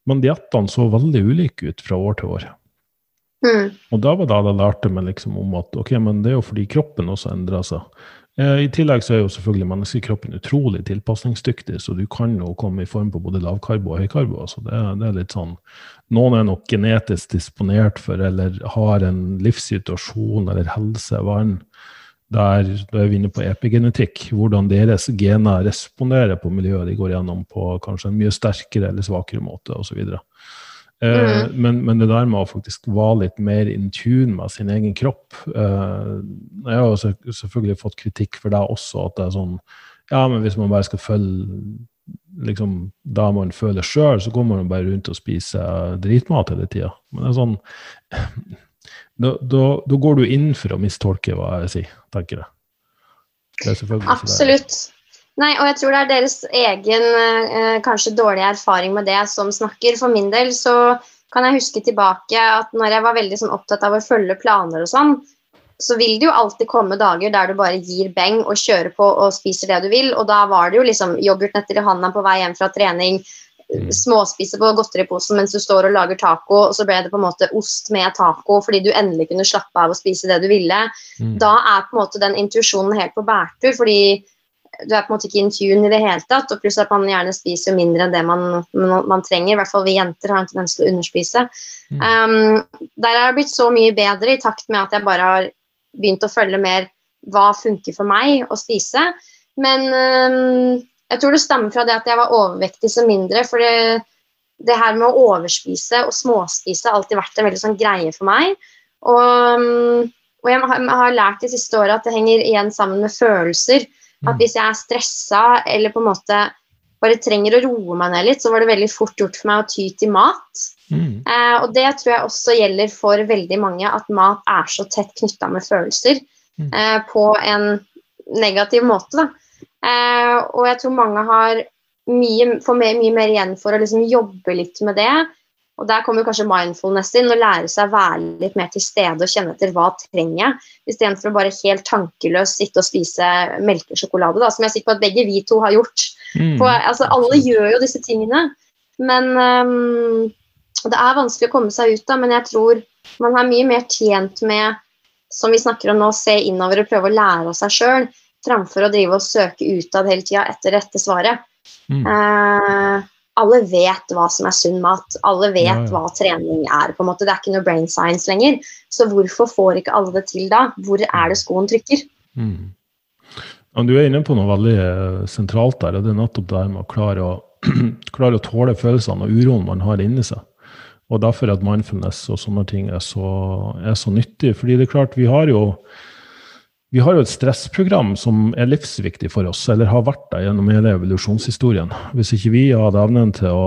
Speaker 1: Men diettene så veldig ulike ut fra år til år.
Speaker 2: Mm.
Speaker 1: Og da var det jeg lærte meg liksom om at ok, men det er jo fordi kroppen også endrer seg. Eh, I tillegg så er jo selvfølgelig menneskekroppen utrolig tilpasningsdyktig, så du kan jo komme i form på både lavkarbo og høykarbo. Altså det, det er litt sånn Noen er nok genetisk disponert for, eller har en livssituasjon eller helsevern der da er vi inne på epigenetikk, hvordan deres gener responderer på miljøet de går gjennom på kanskje en mye sterkere eller svakere måte osv. Eh,
Speaker 2: Mm.
Speaker 1: men, men det der med å faktisk være litt mer in tune med sin egen kropp eh, Jeg har jo selvfølgelig fått kritikk for det også, at det er sånn Ja, men hvis man bare skal følge liksom, da man føler sjøl, så går man jo bare rundt og spiser dritmat hele tida. Men det er sånn (laughs) da, da, da går du inn for å mistolke hva jeg sier, tenker jeg.
Speaker 2: Absolutt. Nei, og jeg tror det er deres egen eh, kanskje dårlige erfaring med det som snakker. For min del så kan jeg huske tilbake at når jeg var veldig sånn opptatt av å følge planer og sånn, så vil det jo alltid komme dager der du bare gir beng og kjører på og spiser det du vil. Og da var det jo liksom yoghurtnøtter i handa på vei hjem fra trening,
Speaker 1: Mm.
Speaker 2: småspise på godteriposen mens du står og lager taco, og så ble det på en måte ost med taco fordi du endelig kunne slappe av og spise det du ville.
Speaker 1: Mm.
Speaker 2: Da er på en måte den intuisjonen helt på bærtur, fordi du er på en måte ikke in tune i det hele tatt. Og pluss at man gjerne spiser mindre enn det man, man, man trenger. I hvert fall vi jenter har en tendens til å underspise.
Speaker 1: Mm.
Speaker 2: Um, der er jeg blitt så mye bedre i takt med at jeg bare har begynt å følge mer hva funker for meg å spise. Men um, jeg tror det stammer fra det at jeg var overvektig som mindre. For det, det her med å overspise og småspise har alltid vært en veldig sånn greie for meg. Og, um, og jeg har, jeg har lært de siste åra at det henger igjen sammen med følelser. At
Speaker 1: Mm.
Speaker 2: hvis jeg er stressa eller på en måte bare trenger å roe meg ned litt, så var det veldig fort gjort for meg å ty til mat.
Speaker 1: Mm.
Speaker 2: Eh, og det tror jeg også gjelder for veldig mange, at mat er så tett knytta med følelser.
Speaker 1: Mm.
Speaker 2: Eh, på en negativ måte, da. Eh, og jeg tror mange har mye, får mye, mye mer igjen for å liksom jobbe litt med det. Og der kommer kanskje mindfulness inn, å lære seg å være litt mer til stede og kjenne etter hva trenger jeg, istedenfor å bare helt tankeløst sitte og spise melkesjokolade, da, som jeg er sikker på at begge vi to har gjort.
Speaker 1: Mm.
Speaker 2: For, altså, alle gjør jo disse tingene, men um, det er vanskelig å komme seg ut av. Men jeg tror man er mye mer tjent med, som vi snakker om nå, å se innover og prøve å lære av seg sjøl, framfor å drive og søke utad hele tida etter rette svaret.
Speaker 1: Mm.
Speaker 2: Eh, alle vet hva som er sunn mat. Alle vet
Speaker 1: Ja, ja.
Speaker 2: hva trening er. på en måte. Det er ikke noe brain science lenger. Så hvorfor får ikke alle det til da? Hvor er det skoen trykker?
Speaker 1: Mm. Du er inne på noe veldig eh, sentralt der, og det er nettopp det med å klare å, (clears throat) klare å tåle følelsene og uroen man har inni seg. Og derfor at mindfulness og sånne ting er så, er så nyttig. Fordi det er klart, vi har jo vi har jo et stressprogram som er livsviktig for oss, eller har vært det gjennom hele evolusjonshistorien. Hvis ikke vi hadde evnen til å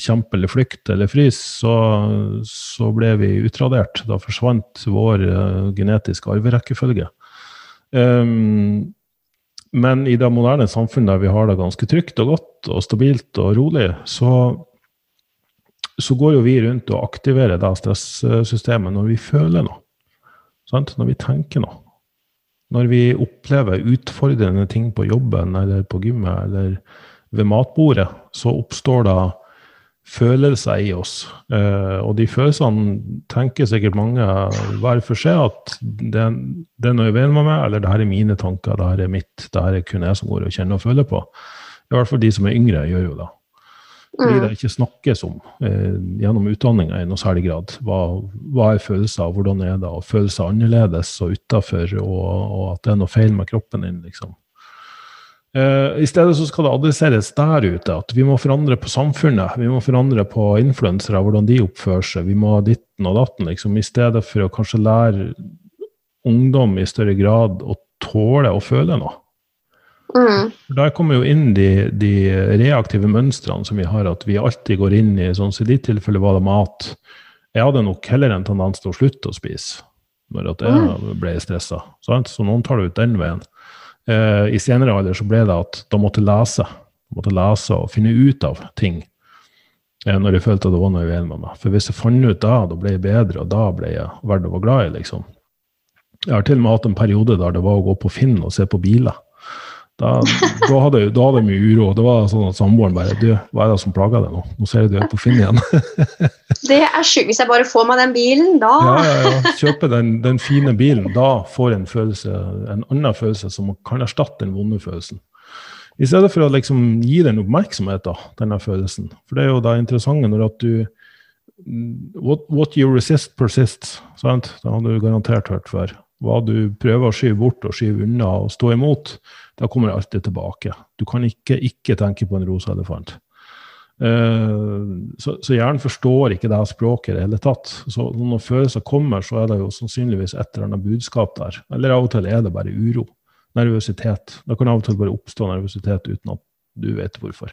Speaker 1: kjempe eller flykte eller fryse, så, så, ble vi utradert. Da forsvant vår uh, genetiske arverekkefølge. Um, men i det moderne samfunnet der vi har det ganske trygt og godt og stabilt og rolig, så, så går jo vi rundt og aktiverer det stressystemet når vi føler noe. Sant? Når vi tenker noe. Når vi opplever utfordrende ting på jobben eller på gymmet eller ved matbordet, så oppstår det følelser i oss. Eh, og de følelsene tenker sikkert mange hver for seg at det, er noe i veien med meg, eller det her er mine tanker, det her er mitt, det her er kun jeg som går og kjenner og føler på. I hvert fall de som er yngre, gjør jo det. Fordi mm. det ikke snakkes om eh, gjennom utdanninga i noe særlig grad. Hva, hva er følelser, hvordan er det og føle seg annerledes og utafor, og, og, at det er noe feil med kroppen din, liksom. Eh, I stedet så skal det adresseres der ute, at vi må forandre på samfunnet. Vi må forandre på influensere, hvordan de oppfører seg. Vi må ha ditten og datten, liksom. I stedet for å kanskje lære ungdom i større grad å tåle å føle noe. Mm. Der kommer jo inn de, de, reaktive mønstrene som vi har, at vi alltid går inn i sånn, så I ditt tilfelle var det mat. Jeg hadde nok heller en tendens til å slutte å spise når jeg mm. ble stressa. Så noen tar det ut den veien. Eh, I senere alder så ble det at da måtte lese. måtte lese og finne ut av ting eh, når jeg følte at det var noe uenig med meg. For hvis jeg fant ut da, da ble jeg bedre, og da ble jeg verdt å være glad i, liksom. Jeg har til og med hatt en periode der det var å gå på Finn og se på biler. Da, da, hadde, da hadde mye uro. Det var sånn at samboeren bare du, Hva er det som plager deg nå? Nå ser jeg du er på Finn igjen. (laughs)
Speaker 2: det er sjukt. Hvis jeg bare får meg den bilen, da
Speaker 1: Ja, ja, ja. Kjøpe den, den, fine bilen. Da får en følelse, en annen følelse som kan erstatte den vonde følelsen. I stedet for å liksom gi den oppmerksomhet, da, denne følelsen. For det er jo det interessante når at du What, what you resist persists. Sant? Det har du garantert hørt før. Hva du prøver å skyve bort og skyve unna og stå imot, da kommer det alltid tilbake. Du kan ikke ikke tenke på en rosa elefant. Uh, så, så, hjernen forstår ikke det språket i det hele tatt. Så når følelser kommer, så er det jo sannsynligvis et eller annet budskap der. Eller av og til er det bare uro. Nervøsitet. Da kan av og til bare oppstå nervøsitet uten at du vet hvorfor.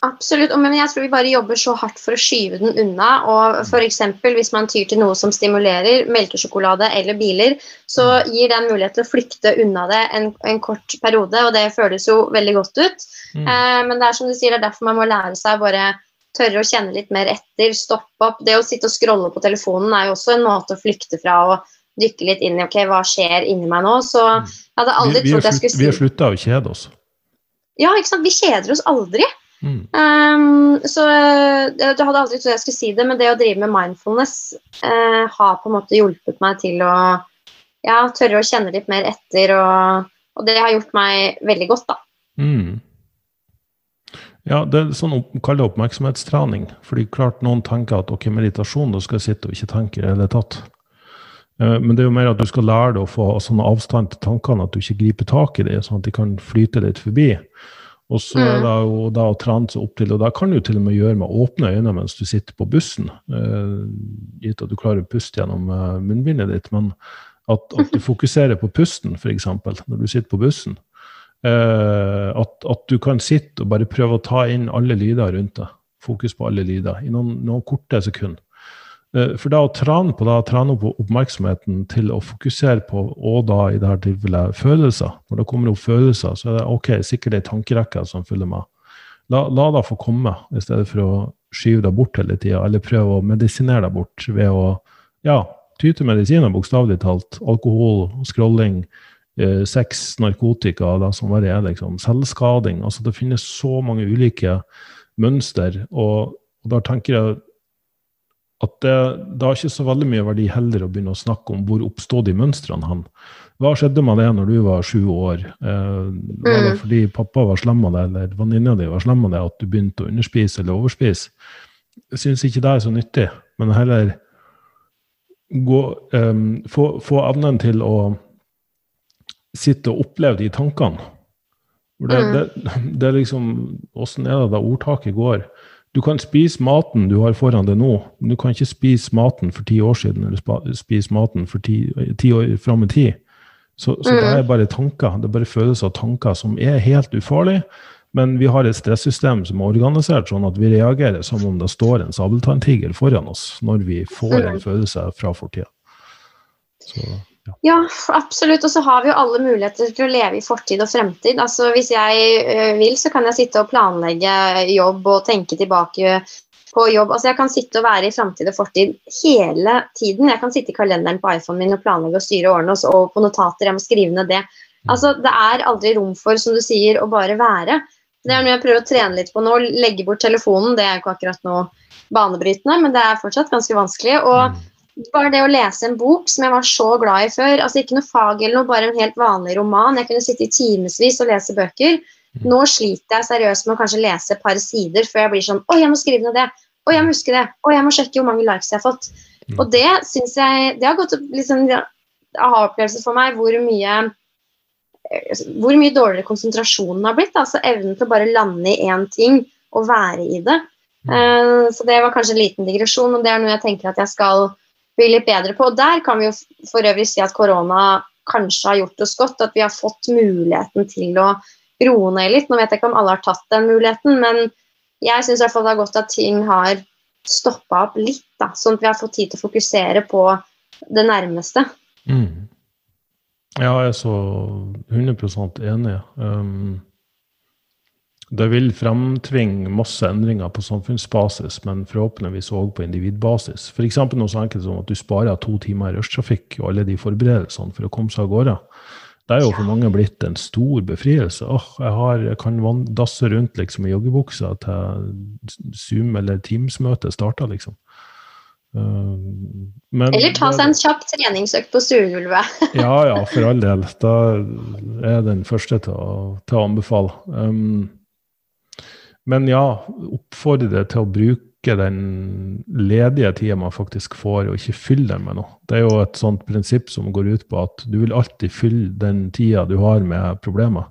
Speaker 2: Absolutt, men jeg tror vi bare jobber så hardt for å skyve den unna. og F.eks. hvis man tyr til noe som stimulerer, melkesjokolade eller biler, så mm. gir det en mulighet til å flykte unna det en, en kort periode, og det føles jo veldig godt ut. Mm. Eh, men det er som du sier, det er derfor man må lære seg å bare tørre å kjenne litt mer etter, stoppe opp. Det å sitte og scrolle på telefonen er jo også en måte å flykte fra og dykke litt inn i ok, hva skjer inni meg nå. Så mm. jeg hadde aldri trodd jeg skulle
Speaker 1: si Vi har slutta å kjede oss.
Speaker 2: Ja, ikke sant. Vi kjeder oss aldri. Mm. Um, så jeg, jeg hadde aldri trodd jeg skulle si det, men det å drive med mindfulness uh, har på en måte hjulpet meg til å ja, tørre å kjenne litt mer etter, og, og det har gjort meg veldig godt, da. Mm.
Speaker 1: Ja, det er sånn kall oppmerksomhetstrening. fordi klart noen tenker at ok, meditasjon, da skal jeg sitte og ikke tenke i det hele tatt. Eh, men det er jo mer at du skal lære deg å få sånn avstand til tankene at du ikke griper tak i dem, sånn at de kan flyte litt forbi. Og så er mm. det jo da å trene seg opp til, og det kan du til og med gjøre med åpne øyne mens du sitter på bussen, eh, gitt at du klarer å puste gjennom eh, munnbindet ditt. Men at, at, du (laughs) fokuserer på pusten, f.eks., når du sitter på bussen. Eh, at, at, du kan sitte og bare prøve å ta inn alle lyder rundt deg. Fokus på alle lyder i noen, noen korte sekunder. Eh, for da å trene på da, trene opp oppmerksomheten til å fokusere på, og da i dette tilfellet følelser Når det kommer opp følelser, så er det ok, sikkert ei tankerekke som følger med. La, la det få komme, i stedet for å skyve det bort hele tida, eller prøve å medisinere det bort ved å ja, ty til medisiner, bokstavelig talt. Alkohol, scrolling, eh, sex, narkotika, det som verre er, liksom. Selvskading. Altså, det finnes så mange ulike mønster, og, og da tenker jeg at det, det har ikke så veldig mye verdi heller å begynne å snakke om hvor oppstod de mønstrene han. Hva skjedde med det når du var sju år? Eh, var det mm. fordi pappa var slem med deg, eller venninna di var slem med deg, at du begynte å underspise eller overspise? Jeg syns ikke det er så nyttig, men heller gå, eh, få, få, evnen til å sitte og oppleve de tankene. Det, mm. det, det, er liksom Åssen er det da ordtaket går? Du kan spise maten du har foran deg nå, men du kan ikke spise maten for ti år siden, eller spise maten for ti, ti år fram i tid. Så, så mm. det er bare tanker, det er bare følelser og tanker som er helt ufarlige. Men vi har et stresssystem som er organisert sånn at vi reagerer som om det står en sabeltanntiger foran oss når vi får en mm. følelse fra fortida.
Speaker 2: Ja. absolutt. Og så har vi jo alle muligheter til å leve i fortid og fremtid. Altså, hvis jeg øh, vil, så kan jeg sitte og planlegge jobb og tenke tilbake på jobb. Altså, jeg kan sitte og være i framtid og fortid hele tiden. Jeg kan sitte i kalenderen på iPhonen min og planlegge og styre årene, og, på notater jeg må skrive ned det. Altså, det er aldri rom for, som du sier, å bare være. Det er noe jeg prøver å trene litt på nå. Legge bort telefonen. Det er ikke akkurat noe banebrytende, men det er fortsatt ganske vanskelig. Og mm bare det å lese en bok som jeg var så glad i før, altså ikke noe fag eller noe, bare en helt vanlig roman, jeg kunne sitte i timevis og lese bøker. Mm. Nå sliter jeg seriøst med å kanskje lese et par sider før jeg blir sånn Å, jeg må skrive ned det. Å, jeg må huske det. Å, jeg må sjekke hvor mange likes jeg har fått. Mm. Og det syns jeg Det har gått opp liksom aha-opplevelse for meg hvor mye hvor mye dårligere konsentrasjonen har blitt. Altså evnen til å bare lande i én ting og være i det. Mm. Uh, så det var kanskje en liten digresjon, og det er noe jeg tenker at jeg skal bli litt bedre på. Og der kan vi jo for øvrig si at korona kanskje har gjort oss godt. At vi har fått muligheten til å roe ned litt. Nå vet jeg ikke om alle har tatt den muligheten, men jeg syns det er godt at ting har stoppa opp litt. Da, sånn at vi har fått tid til å fokusere på det nærmeste. Mm.
Speaker 1: Ja, jeg er så 100% enig. Um, det vil fremtvinge masse endringer på samfunnsbasis, men forhåpentligvis òg på individbasis. F.eks. noe så enkelt som at du sparer to timer i rushtrafikk og alle de forberedelsene for å komme seg av gårde. Det er jo for mange blitt en stor befrielse. Åh, jeg, har, jeg kan dasse rundt liksom, i joggebuksa til Zoom- eller Teams-møtet starter, liksom.
Speaker 2: Uh, men, Eller ta seg en kjapp treningsøkt på stuegulvet. (laughs)
Speaker 1: ja, ja, for all del. Da er jeg den første til å, til å anbefale. Um, men ja, oppfordre til å bruke den ledige tida man faktisk får, og ikke fylle den med noe. Det er jo et sånt prinsipp som går ut på at du vil alltid fylle den tida du har med problemer.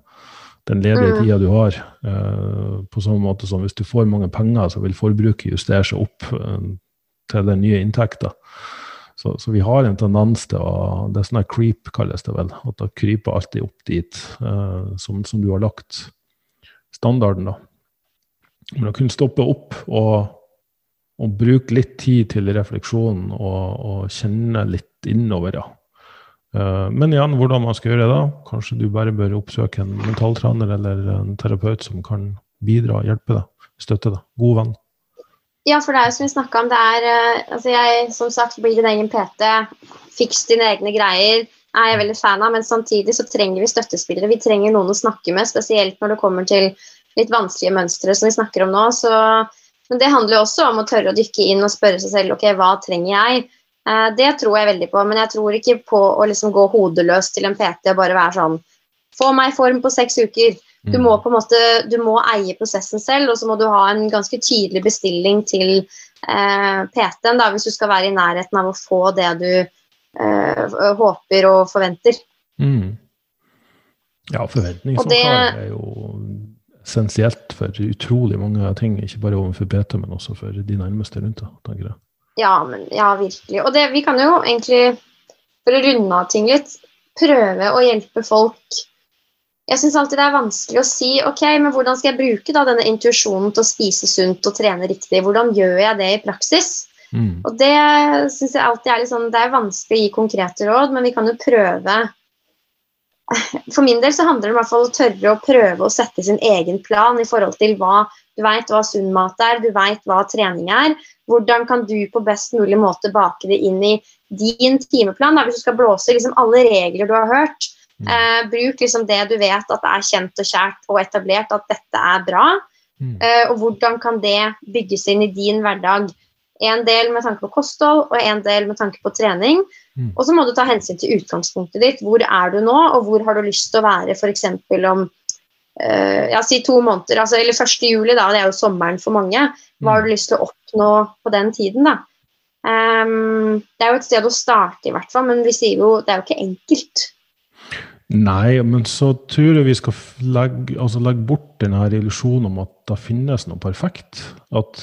Speaker 1: Den ledige mm. tida du har. Uh, på samme måte som hvis du får mange penger, så vil forbruket justere seg opp uh, til den nye inntekta. Så, så, vi har en tendens til å Det er sånn creep, kalles det vel. At da kryper alltid opp dit uh, som, som, du har lagt standarden, da. Men å kunne stoppe opp og, og bruke litt tid til refleksjon og, og kjenne litt innover, ja. Uh, men igjen, hvordan man skal gjøre det, da. Kanskje du bare bør oppsøke en mentaltrener eller en terapeut som kan bidra, hjelpe deg, støtte deg. God venn.
Speaker 2: Ja, for det er jo som vi snakka om, det er uh, altså jeg, Som sagt, blir din egen PT, fiks dine egne greier, er jeg veldig fan av, men samtidig så trenger vi støttespillere. Vi trenger noen å snakke med, spesielt når det kommer til litt vanskelige mønstre som vi snakker om nå. Så, men det handler jo også om å tørre å dykke inn og spørre seg selv ok, hva trenger jeg? Eh, det tror jeg veldig på, men jeg tror ikke på å liksom gå hodeløst til en PT og bare være sånn Få meg i form på seks uker. Du mm. må på en måte, du må eie prosessen selv, og så må du ha en ganske tydelig bestilling til eh, PT-en hvis du skal være i nærheten av å få det du eh, håper og forventer. Mm.
Speaker 1: Ja, forventningsavtale er jo essensielt for utrolig mange ting, ikke bare overfor PT, men også for de nærmeste rundt deg, tenker jeg.
Speaker 2: Ja, men, ja, virkelig. Og det, vi kan jo egentlig, for å runde av ting litt, prøve å hjelpe folk Jeg syns alltid det er vanskelig å si ok, men hvordan skal jeg bruke da denne intuisjonen til å spise sunt og trene riktig? Hvordan gjør jeg det i praksis? Mm. Og det syns jeg alltid er litt sånn Det er vanskelig å gi konkrete råd, men vi kan jo prøve for min del så handler det i hvert fall om å tørre å prøve å sette sin egen plan i forhold til hva du veit hva sunn mat er, du veit hva trening er. Hvordan kan du på best mulig måte bake det inn i din timeplan? Da, hvis du skal blåse liksom alle regler du har hørt. Mm. Eh, bruk liksom det du vet at er kjent og kjært og etablert at dette er bra. Mm. Eh, og hvordan kan det bygges inn i din hverdag? En del med tanke på kosthold og en del med tanke på trening. Mm. Og så må du ta hensyn til utgangspunktet ditt. Hvor er du nå, og hvor har du lyst til å være f.eks. om uh, ja, si to måneder, altså, eller 1. juli, da, det er jo sommeren for mange. Hva har du mm. lyst til å oppnå på den tiden, da? Um, det er jo et sted å starte, i hvert fall, men vi sier jo det er jo ikke enkelt.
Speaker 1: Nei, men så tror jeg vi skal legge, altså legge bort denne illusjonen om at det finnes noe perfekt. At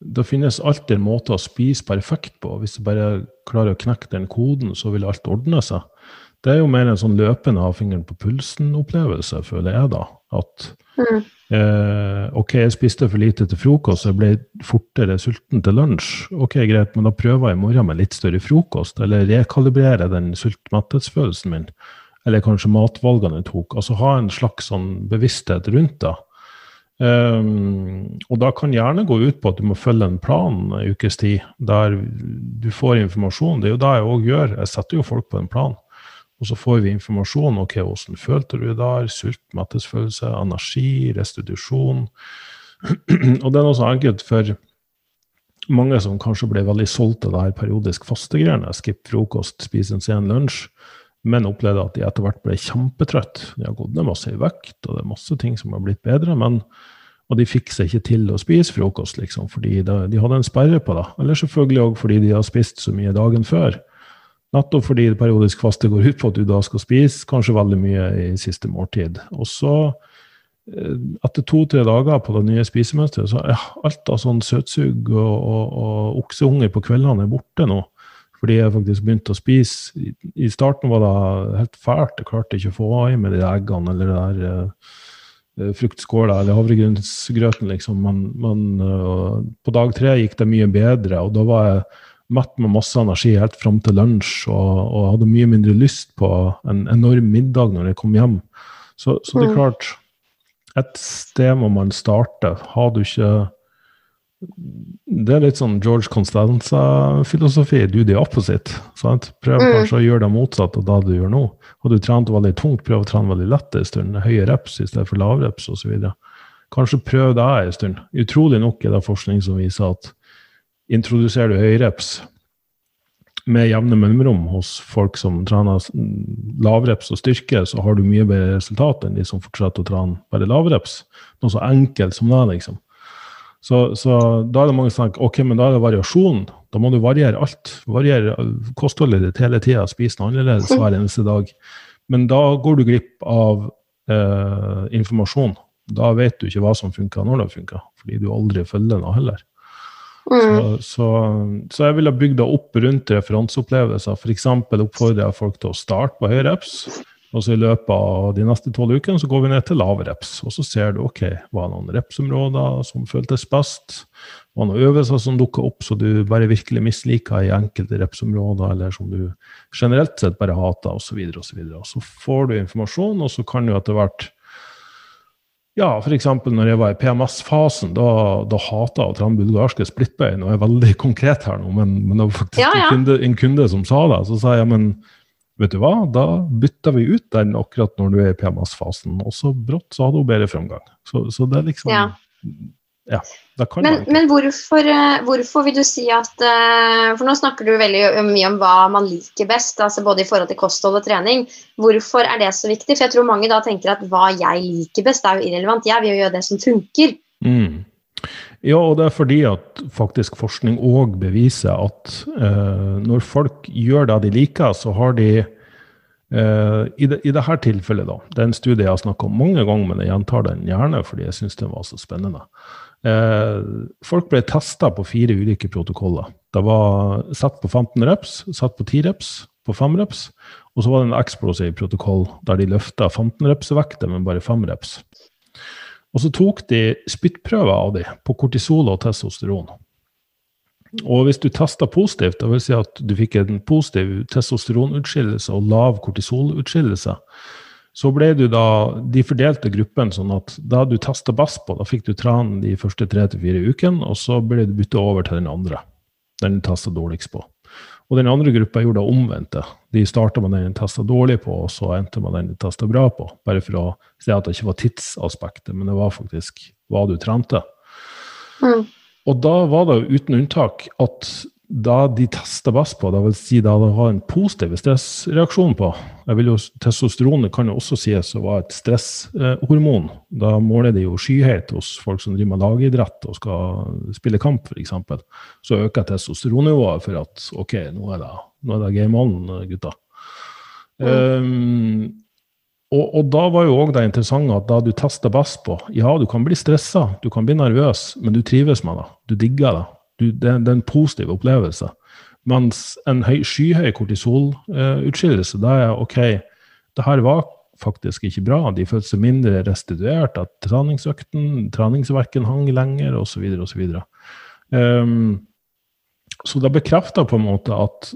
Speaker 1: det finnes alltid en måte å spise perfekt på. Hvis du bare klarer å knekke den koden, så vil alt ordne seg. Det er jo mer en sånn løpende av fingeren på pulsen-opplevelse, føler jeg da. At mm. eh, ok, jeg spiste for lite til frokost, jeg ble fortere sulten til lunsj. Ok, greit, men da prøver jeg i morgen med litt større frokost, eller rekalibrerer den sult-metthetsfølelsen min. Eller kanskje matvalgene jeg tok. Altså ha en slags sånn bevissthet rundt det. Um, og da kan gjerne gå ut på at du må følge en plan en ukes tid, der du får informasjon. Det er jo det jeg òg gjør. Jeg setter jo folk på en plan. Og så får vi informasjon. ok, Hvordan følte du der? Sult, mettelsesfølelse, energi, restitusjon. (clears throat) og det er noe så enkelt for mange som kanskje ble veldig solgt av det her periodisk fastegreiene. Skip frokost, spise en sen lunsj. Men opplevde at de etter hvert ble kjempetrøtt. De har gått ned masse i vekt, og det er masse ting som har blitt bedre. men og de fikk seg ikke til å spise frokost, liksom, fordi de, de hadde en sperre på det. Eller selvfølgelig òg fordi de har spist så mye dagen før. Nettopp fordi periodisk faste går ut på at du da skal spise kanskje veldig mye i siste måltid. Og så, eh, etter to-tre dager på det nye spisemønsteret, så er alt av sånn søtsug og, og, og okseunger på kveldene er borte nå. Fordi jeg faktisk begynte å spise. I, I, starten var det helt fælt. Jeg klarte ikke å få i med de eggene eller det der uh, fruktskåla eller havregrynsgrøten, liksom. Men, men uh, på dag tre gikk det mye bedre, og da var jeg mett med masse energi helt fram til lunsj og, og, hadde mye mindre lyst på en enorm middag når jeg kom hjem. Så, så det er mm. klart Et sted må man starte. Har du ikke Det er litt sånn George Constanza-filosofi. Do the opposite. Sant? Prøv mm. kanskje å gjøre det motsatt av det du gjør nå. Har du trent veldig tungt, prøv å trene veldig lett en stund. Høye reps i stedet for lavreps osv. Kanskje prøv det en stund. Utrolig nok er det forskning som viser at introduserer du høyreps med jevne mellomrom hos folk som trener lavreps og styrke, så har du mye bedre resultat enn de som fortsetter å trene bare lavreps. Noe så enkelt som det, liksom. Så, så, da er det mange som tenker ok, men da er det variasjon. Da må du variere alt. Variere kostholdet ditt hele tida, spise noe annerledes hver eneste dag. Men da går du glipp av eh, informasjon. Da vet du ikke hva som funker når det funker, fordi du aldri følger noe heller. Mm. Så, så, så, jeg ville bygd det opp rundt referanseopplevelser. F.eks. oppfordrer jeg folk til å starte på høy reps. Og så I løpet av de neste tolv ukene så går vi ned til lave reps. Og så ser du ok, var det noen repsområder som føltes best. Var det noen øvelser som dukka opp så du bare virkelig misliker i enkelte repsområder, eller som du generelt sett bare hater, osv. Så, og så, videre. så får du informasjon, og så kan du etter hvert ja, f.eks. når jeg var i PMS-fasen, da, da hata jeg å trene bulgarske splittbein. Og jeg er veldig konkret her nå, men, men det var faktisk ja, ja. En, kunde, en, kunde, som sa det. Så sa jeg men vet du hva, da bytta vi ut den akkurat når du er i PMS-fasen. Og så brått så hadde hun bedre framgang. Så, så det er liksom ja. Ja,
Speaker 2: men, men hvorfor, eh, hvorfor, vil du si at eh, For nå snakker du veldig mye om hva man liker best, altså både i forhold til kosthold og trening. Hvorfor er det så viktig? For jeg tror mange da tenker at hva jeg liker best, er jo irrelevant. Jeg vil jo gjøre det som funker. Mm.
Speaker 1: Ja, og det er fordi at faktisk forskning òg beviser at eh, når folk gjør det de liker, så har de uh, i, det, I dette tilfellet, da, det er en studie jeg har snakka om mange ganger, men jeg gjentar den gjerne fordi jeg syns den var så spennende. Eh, folk ble testa på fire ulike protokoller. Det var satt på 15 reps, satt på 10 reps, på 5 reps, og så var det en eksplosiv protokoll der de løfta 15 reps-vekter, men bare 5 reps. Og så tok de spyttprøver av dem på kortisol og testosteron. Og hvis du testa positivt, dvs. Si at du fikk en positiv testosteronutskillelse og lav kortisolutskillelse, så ble du da, De fordelte gruppen sånn at da du testa bass på, da fikk du tranen de første tre til fire ukene, og så ble du bytta over til den andre. Den du testa dårligst på. Og den andre gruppa gjorde det omvendte. De starta med den de testa dårlig på, og så endte med den de testa bra på. Bare for å si at det ikke var tidsaspektet, men det var faktisk hva du trente. Mm. Og da var det uten unntak at da de tester best på, det vil si da det har en positiv stressreaksjon på jeg vil jo, Testosteronet kan jo også sies å være et stresshormon. Da måler de jo skyhet hos folk som driver med lagidrett og skal spille kamp, f.eks. Så øker testosteronnivået for at OK, nå er det, nå er det game on, gutta. Mm. Um, og, og, da var jo òg det interessante at da du tester bass på Ja, du kan bli stressa, du kan bli nervøs, men du trives med det. Du digger det. Du, det, det, er en positiv opplevelse. Mens en høy, skyhøy kortisolutskillelse, uh, da er OK, det her var faktisk ikke bra. De følte seg mindre restituert, at treningsøkten, treningsverken hang lenger, osv., osv. Um, så det bekrefter på en måte at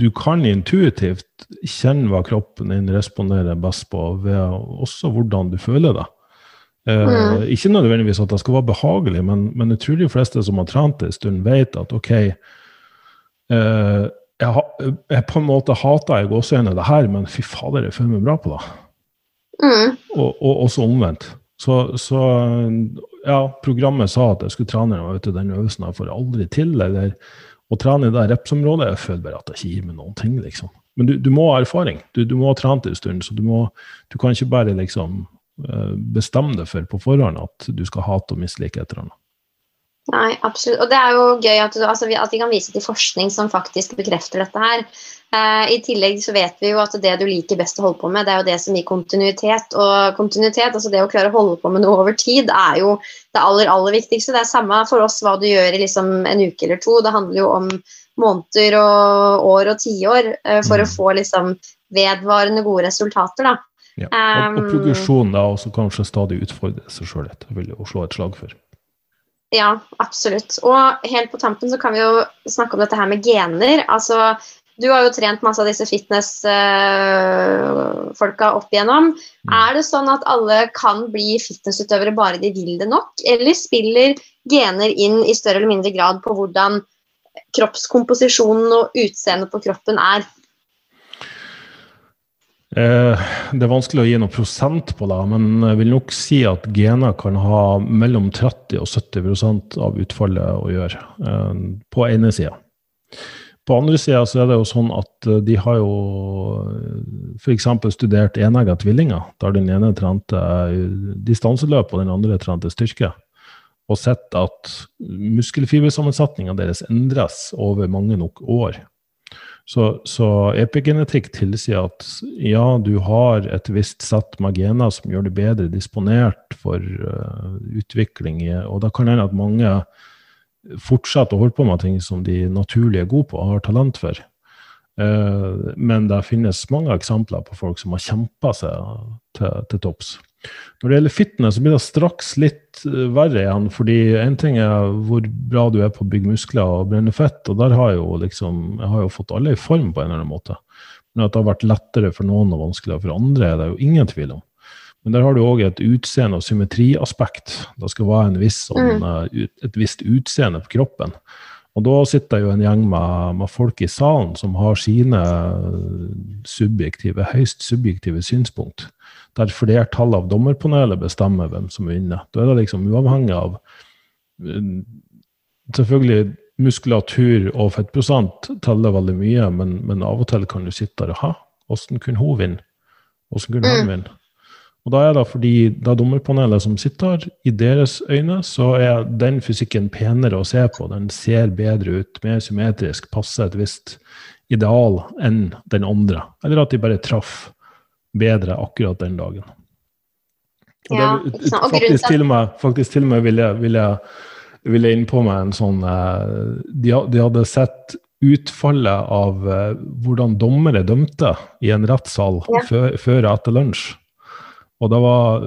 Speaker 1: du kan intuitivt kjenne hva kroppen din responderer best på, ved også hvordan du føler det. Eh, mm. Ikke nødvendigvis at det skal være behagelig, men, men, jeg tror de fleste som har trent det en stund, vet at OK eh, jeg, jeg, på en måte hater jeg gåseøynene det her, men fy fader, jeg føler meg bra på det. Mm. Og, og, også omvendt. Så, så, ja, programmet sa at jeg skulle trene vet du, den øvelsen jeg får aldri til. eller å trene i det repsområdet Jeg føler bare at det ikke gir meg noen ting, liksom. Men du, du må ha erfaring. Du, du, må ha trent en stund, så du, må, du kan ikke bare liksom bestemme deg for på forhånd at du skal hate og mislike et eller annet.
Speaker 2: Nei, absolutt. Og det er jo gøy at, du, altså, at, de kan vise til forskning som faktisk bekrefter dette her. Eh, I tillegg så vet vi jo at det du liker best å holde på med, det er jo det som gir kontinuitet. Og kontinuitet, altså det å klare å holde på med noe over tid, er jo det aller, aller viktigste. Det er samme for oss hva du gjør i liksom en uke eller to. Det handler jo om måneder og år og tiår eh, for mm. å få liksom vedvarende gode resultater, da.
Speaker 1: Ja. Og, og progresjon da også kanskje stadig utfordre seg sjøl litt, vil jeg slå et slag for.
Speaker 2: Ja, absolutt. Og helt på tampen så kan vi jo snakke om dette her med gener. Altså, du har jo trent masse av disse fitness-folka opp igjennom. Mm. Er det sånn at alle kan bli fitnessutøvere bare de vil det nok, eller spiller gener inn i større eller mindre grad på hvordan kroppskomposisjonen og utseendet på kroppen er?
Speaker 1: Eh, det er vanskelig å gi noe prosent på det, men jeg vil nok si at gener kan ha mellom 30 og 70 av utfallet å gjøre, eh, på ene sida. På andre sida så er det jo sånn at eh, de har jo f.eks. studert enegga tvillinger, der den ene trente distanseløp og den andre trente styrke, og sett at muskelfibersammensetninga deres endres over mange nok år. Så, så, epigenetikk tilsier at ja, du har et visst sett med gener som gjør det bedre disponert for uh, utvikling, og da kan hende at mange fortsetter å holde på med ting som de naturlig er gode på og har talent for. Uh, men det finnes mange eksempler på folk som har kjempa seg til, til topps. Når det gjelder fitness, så blir det straks litt eh, verre igjen. fordi én ting er hvor bra du er på å bygge muskler og brenne fett, og der har jeg jo liksom, jeg har jo fått alle i form på en eller annen måte. Men at det har vært lettere for noen og vanskeligere for andre, er det jo ingen tvil om. Men der har du òg et utseende- og symmetriaspekt. Det skal være viss, sånn, mm. Eh, et visst utseende på kroppen. Og da sitter jo en gjeng med, med, folk i salen som har sine subjektive, høyst subjektive synspunkt der flertallet av dommerpanelet bestemmer hvem som vinner. Da er det liksom uavhengig av eh, Selvfølgelig muskulatur og fettprosent teller veldig mye, men, men, av og til kan du sitte der og ha Hvordan kunne hun vinne? Hvordan kunne han mm. vinne? Og da er det fordi det dommerpanelet som sitter her, i deres øyne så er den fysikken penere å se på. Den ser bedre ut, mer symmetrisk, passer et visst ideal enn den andre. Eller at de bare traff bedre akkurat den dagen. Og ja, det, faktisk, til og med, faktisk til og med ville jeg, vil jeg, vil jeg inn på meg en sånn eh, de, de, hadde sett utfallet av uh, hvordan dommere dømte i en rettssal ja. før, før, etter lunsj. Og det var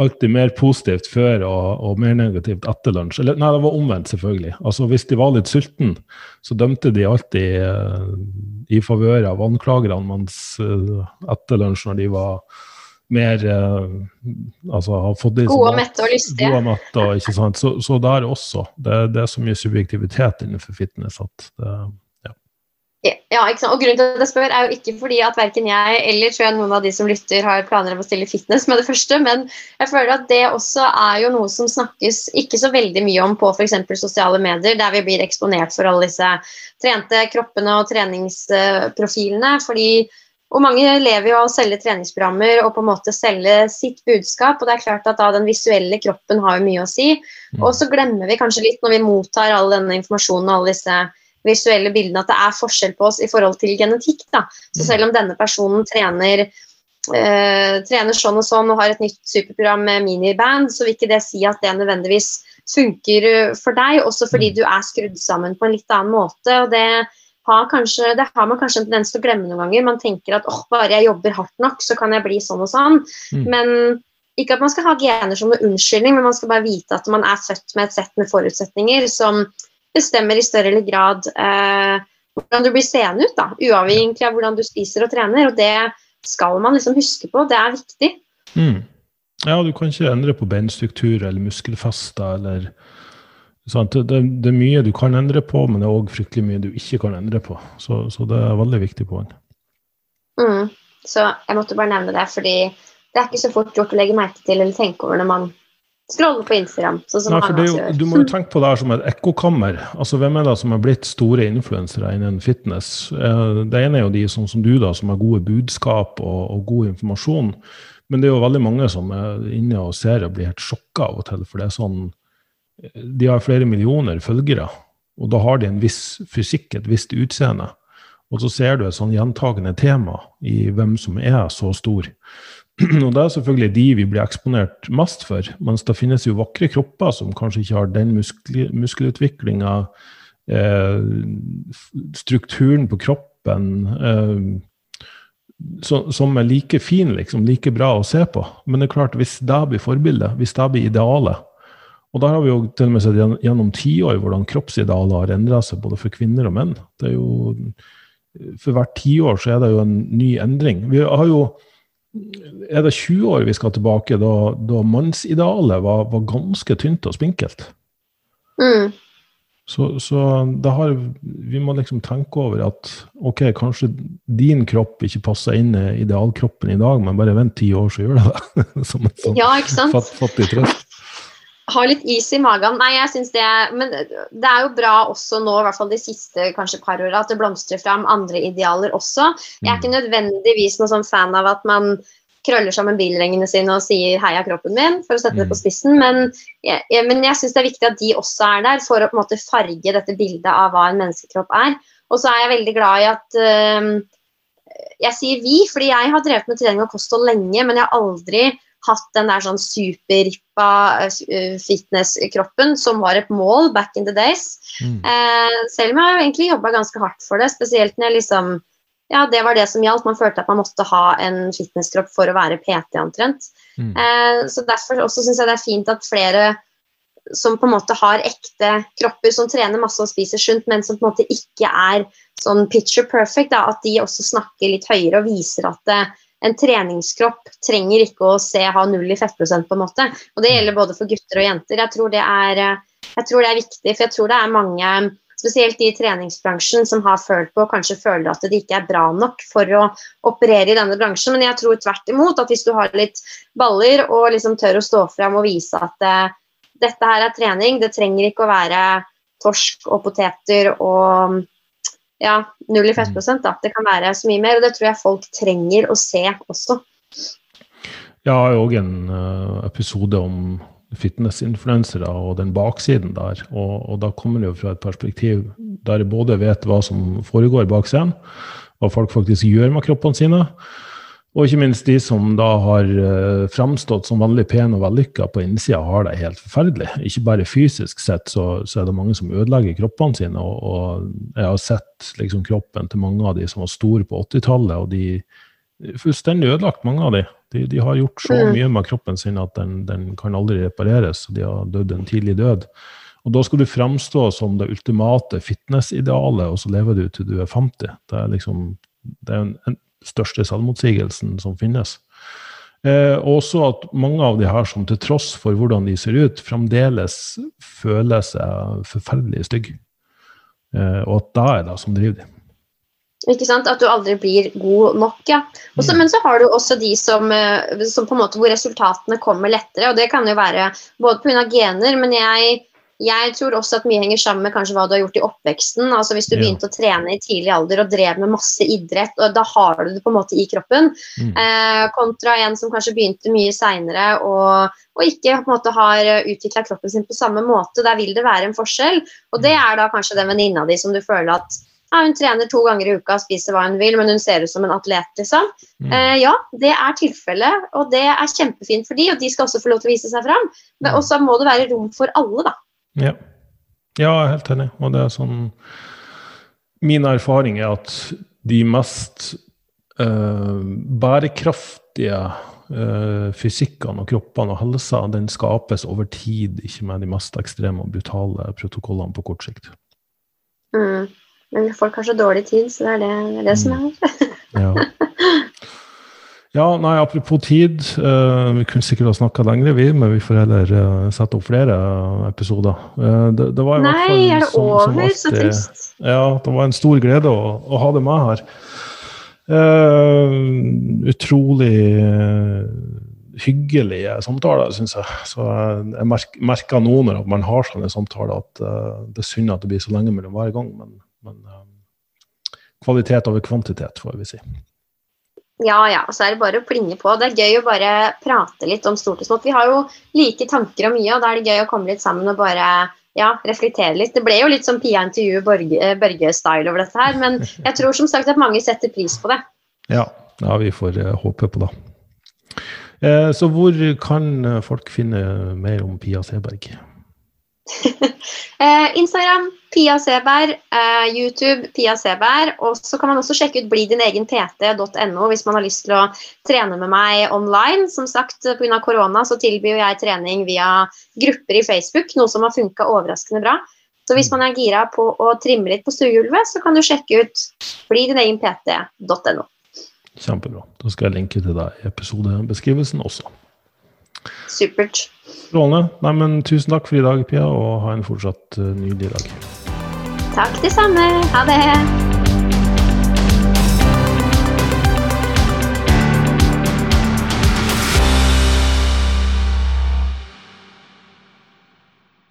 Speaker 1: alltid mer positivt før og, og, mer negativt etter lunsj. Eller, nei, det var omvendt, selvfølgelig. Altså, Hvis de var litt sultne, så dømte de alltid uh, i favør av anklagerne, mens uh, etter lunsj, når de var mer uh, altså har fått
Speaker 2: i Gode og mette og lystige.
Speaker 1: Gode og mette, ikke sant? Så, så der også. Det, det, er så mye subjektivitet innenfor fitness at det,
Speaker 2: ja, og Grunnen til at jeg spør, er jo ikke fordi at verken jeg eller tror jeg noen av de som lytter, har planer om å stille fitness med det første, men jeg føler at det også er jo noe som snakkes ikke så veldig mye om på f.eks. sosiale medier, der vi blir eksponert for alle disse trente kroppene og treningsprofilene. fordi og mange lever jo av å selge treningsprogrammer og på en måte selge sitt budskap. og det er klart at da Den visuelle kroppen har jo mye å si. Mm. Og så glemmer vi kanskje litt når vi mottar all denne informasjonen og alle disse visuelle bildene at det er forskjell på oss i forhold til genetikk. Da. Så selv om denne personen trener eh, trener sånn og sånn og har et nytt superprogram med miniband, så vil ikke det si at det nødvendigvis funker eh, for deg, også fordi mm. du er skrudd sammen på en litt annen måte. og det har, kanskje, det har man kanskje en tendens til å glemme noen ganger. Man tenker at oh, bare jeg jobber hardt nok, så kan jeg bli sånn og sånn. Mm. Men ikke at man skal ha gener som noen unnskyldning, men man skal bare vite at man er født med et sett med forutsetninger som bestemmer i større eller grad eh, hvordan du blir seende ut, da, uavhengig av hvordan du spiser og trener. og Det skal man liksom huske på, det er viktig.
Speaker 1: Mm. Ja, du kan ikke endre på beinstruktur eller muskelfester eller det, det, det, er mye du kan endre på, men det er òg fryktelig mye du ikke kan endre på. Så, så det er veldig viktig poeng.
Speaker 2: Mm. Så jeg måtte bare nevne det, fordi det er ikke så fort gjort å legge merke til eller tenke over når man scrolle på Instagram. Sånn
Speaker 1: Nei, jo, du må jo tenke på det her som et ekkokammer. Altså, Hvem er det som har blitt store influensere innen fitness? Eh, det ene er jo de sånn som du, da, som har gode budskap og, og, god informasjon. Men det er jo veldig mange som er inne og ser og blir helt sjokka av og til. For det er sånn De har flere millioner følgere, og da har de en viss fysikk, et visst utseende. Og så ser du et sånn gjentagende tema i hvem som er så stor. (clears throat) Og det er selvfølgelig de vi blir eksponert mest for. Mens det finnes jo vakre kropper som kanskje ikke har den muskel, muskelutviklinga, eh, strukturen på kroppen eh, så, som er like fin, liksom, like bra å se på. Men det er klart, hvis det blir forbildet, hvis det blir idealet Og der har vi jo til og med sett gjennom tiår hvordan kroppsidealet har endra seg både for kvinner og menn. Det er jo, for hvert tiår så er det jo en ny endring. Vi har jo er det 20 år vi skal tilbake, da, da mannsidealet var, var, ganske tynt og spinkelt. Mm. Så, så har, vi må liksom tenke over at ok, kanskje din kropp ikke passer inn i idealkroppen i dag, men bare vent ti år, så gjør det det. (laughs) Som en sånn
Speaker 2: ja,
Speaker 1: fattig trøst.
Speaker 2: Ha litt is i magen. Nei, jeg synes det Men det er jo bra også nå, i hvert fall de siste kanskje par åra, at det blomstrer fram andre idealer også. Jeg er mm. ikke nødvendigvis noen sånn fan av at man krøller sammen bilringene sine og sier 'heia kroppen min', for å sette det på mm. spissen. Men jeg, jeg, men jeg syns det er viktig at de også er der, for å på en måte farge dette bildet av hva en menneskekropp er. Og så er jeg veldig glad i at øh, Jeg sier vi, fordi jeg har drevet med trening og kosthold lenge, men jeg har aldri hatt den der sånn superrippa uh, fitnesskroppen som var et mål back in the days. Mm. Eh, selv om jeg egentlig jobba ganske hardt for det, spesielt når jeg liksom ja, det var det som gjaldt. Man følte at man måtte ha en fitnesskropp for å være PT omtrent. Mm. Eh, så derfor også syns jeg det er fint at flere som på en måte har ekte kropper, som trener masse og spiser sunt, men som på en måte ikke er sånn picture perfect, da, at de også snakker litt høyere og viser at det, eh, en treningskropp trenger ikke å se ha null i fettprosent, på en måte. Og det gjelder både for gutter og jenter. Jeg tror det er, eh, tror det er viktig, for jeg tror det er mange spesielt i treningsbransjen, som har følt på og kanskje føler at det ikke er bra nok for å operere i denne bransjen. Men jeg tror tvert imot at hvis du har litt baller og liksom tør å stå fram og vise at uh, dette her er trening, det trenger ikke å være torsk og poteter og ja, null i fettprosent. Da. Det kan være så mye mer, og det tror jeg folk trenger å se også.
Speaker 1: Jeg har òg en uh, episode om fitnessinfluensere og den baksiden der. Og, og, da kommer det jo fra et perspektiv der jeg både vet hva som foregår bak scenen, hva folk faktisk gjør med kroppene sine, og ikke minst de som da har uh, framstått som vanlig pene og vellykka på innsida, har det helt forferdelig. Ikke bare fysisk sett, så, så er det mange som ødelegger kroppene sine. Og, og jeg har sett liksom, kroppen til mange av de som var store på 80-tallet, og de fullstendig ødelagt, mange av de. De, de har gjort så mm. mye med kroppen sin at den, den kan aldri repareres, og de har dødd en tidlig død. Og da skal du framstå som det ultimate fitnessidealet, og så lever du til du er 50. Det er liksom det er den største selvmotsigelsen som finnes. Eh, også at mange av de her som til tross for hvordan de ser ut, fremdeles føler seg forferdelig stygge. Eh, og at det er det som driver dem.
Speaker 2: Ikke sant? At du aldri blir god nok. ja. Også, mm. Men så har du også de som, eh, som, på en måte hvor resultatene kommer lettere. og Det kan jo være både pga. gener, men jeg, jeg, tror også at mye henger sammen med kanskje hva du har gjort i oppveksten. altså Hvis du ja. begynte å trene i tidlig alder og drev med masse idrett, og da har du det på en måte i kroppen, mm. eh, kontra en som kanskje begynte mye seinere og, og, ikke på en måte har utvikla kroppen sin på samme måte. Der vil det være en forskjell. Og det mm. er da kanskje den venninna di som du føler at ja, hun trener to ganger i uka, spiser hva hun vil, men hun ser ut som en atlet, liksom. Mm. Eh, ja, det er tilfellet, og det er kjempefint for de, og de skal også få lov til å vise seg fram. Men mm. også må det være rom for alle, da.
Speaker 1: Ja. ja, jeg er helt enig. Og det er sånn Min erfaring er at de mest uh, bærekraftige uh, fysikkene og kroppene og helsa, den skapes over tid, ikke med de mest ekstreme og brutale protokollene på kort sikt.
Speaker 2: Mm. Men folk har så dårlig tid, så det er det, det, er det som mm.
Speaker 1: er. ja. (laughs) ja, nei, apropos tid. Uh, vi kunne sikkert ha snakka lenger, vi, men vi får heller uh, sette opp flere episoder. Uh, det, det
Speaker 2: nei, fall, er det som, over? Som alltid, så trist.
Speaker 1: Ja, det var en stor glede å, å ha det med her. utrolig hyggelige samtaler, syns jeg. Så jeg merker noen når man har sånne samtaler, at det er synd at det blir så lenge mellom hver gang. men men kvalitet over kvantitet, får vi si.
Speaker 2: Ja, ja. Og Så er det bare å plinge på. Det er gøy å bare prate litt om stort og smått. Vi har jo like tanker og mye, og da er det gøy å komme litt sammen og bare ja, reflektere litt. Det ble jo litt som Pia intervjuer Børge-style over dette her, men jeg tror som sagt at mange setter pris på det.
Speaker 1: Ja, ja vi får uh, håpe på det. Eh, så hvor kan folk finne mer om Pia Seberg? (laughs)
Speaker 2: Eh, Instagram Pia Seberg, eh, YouTube Pia Seberg. Og så kan man også sjekke ut blidinegent.no hvis man har lyst til å trene med meg online. Som sagt, pga. korona så tilbyr jeg trening via grupper i Facebook, noe som har funka overraskende bra. Så hvis man er gira på å trimme litt på stuegulvet, så kan du sjekke ut blidinegent.no.
Speaker 1: Kjempebra. Da skal jeg linke til deg i episodebeskrivelsen også.
Speaker 2: Supert.
Speaker 1: Strålende. Nei, men tusen takk for i dag, Pia, og ha en fortsatt uh, nydelig dag.
Speaker 2: Takk, det samme. Ha det.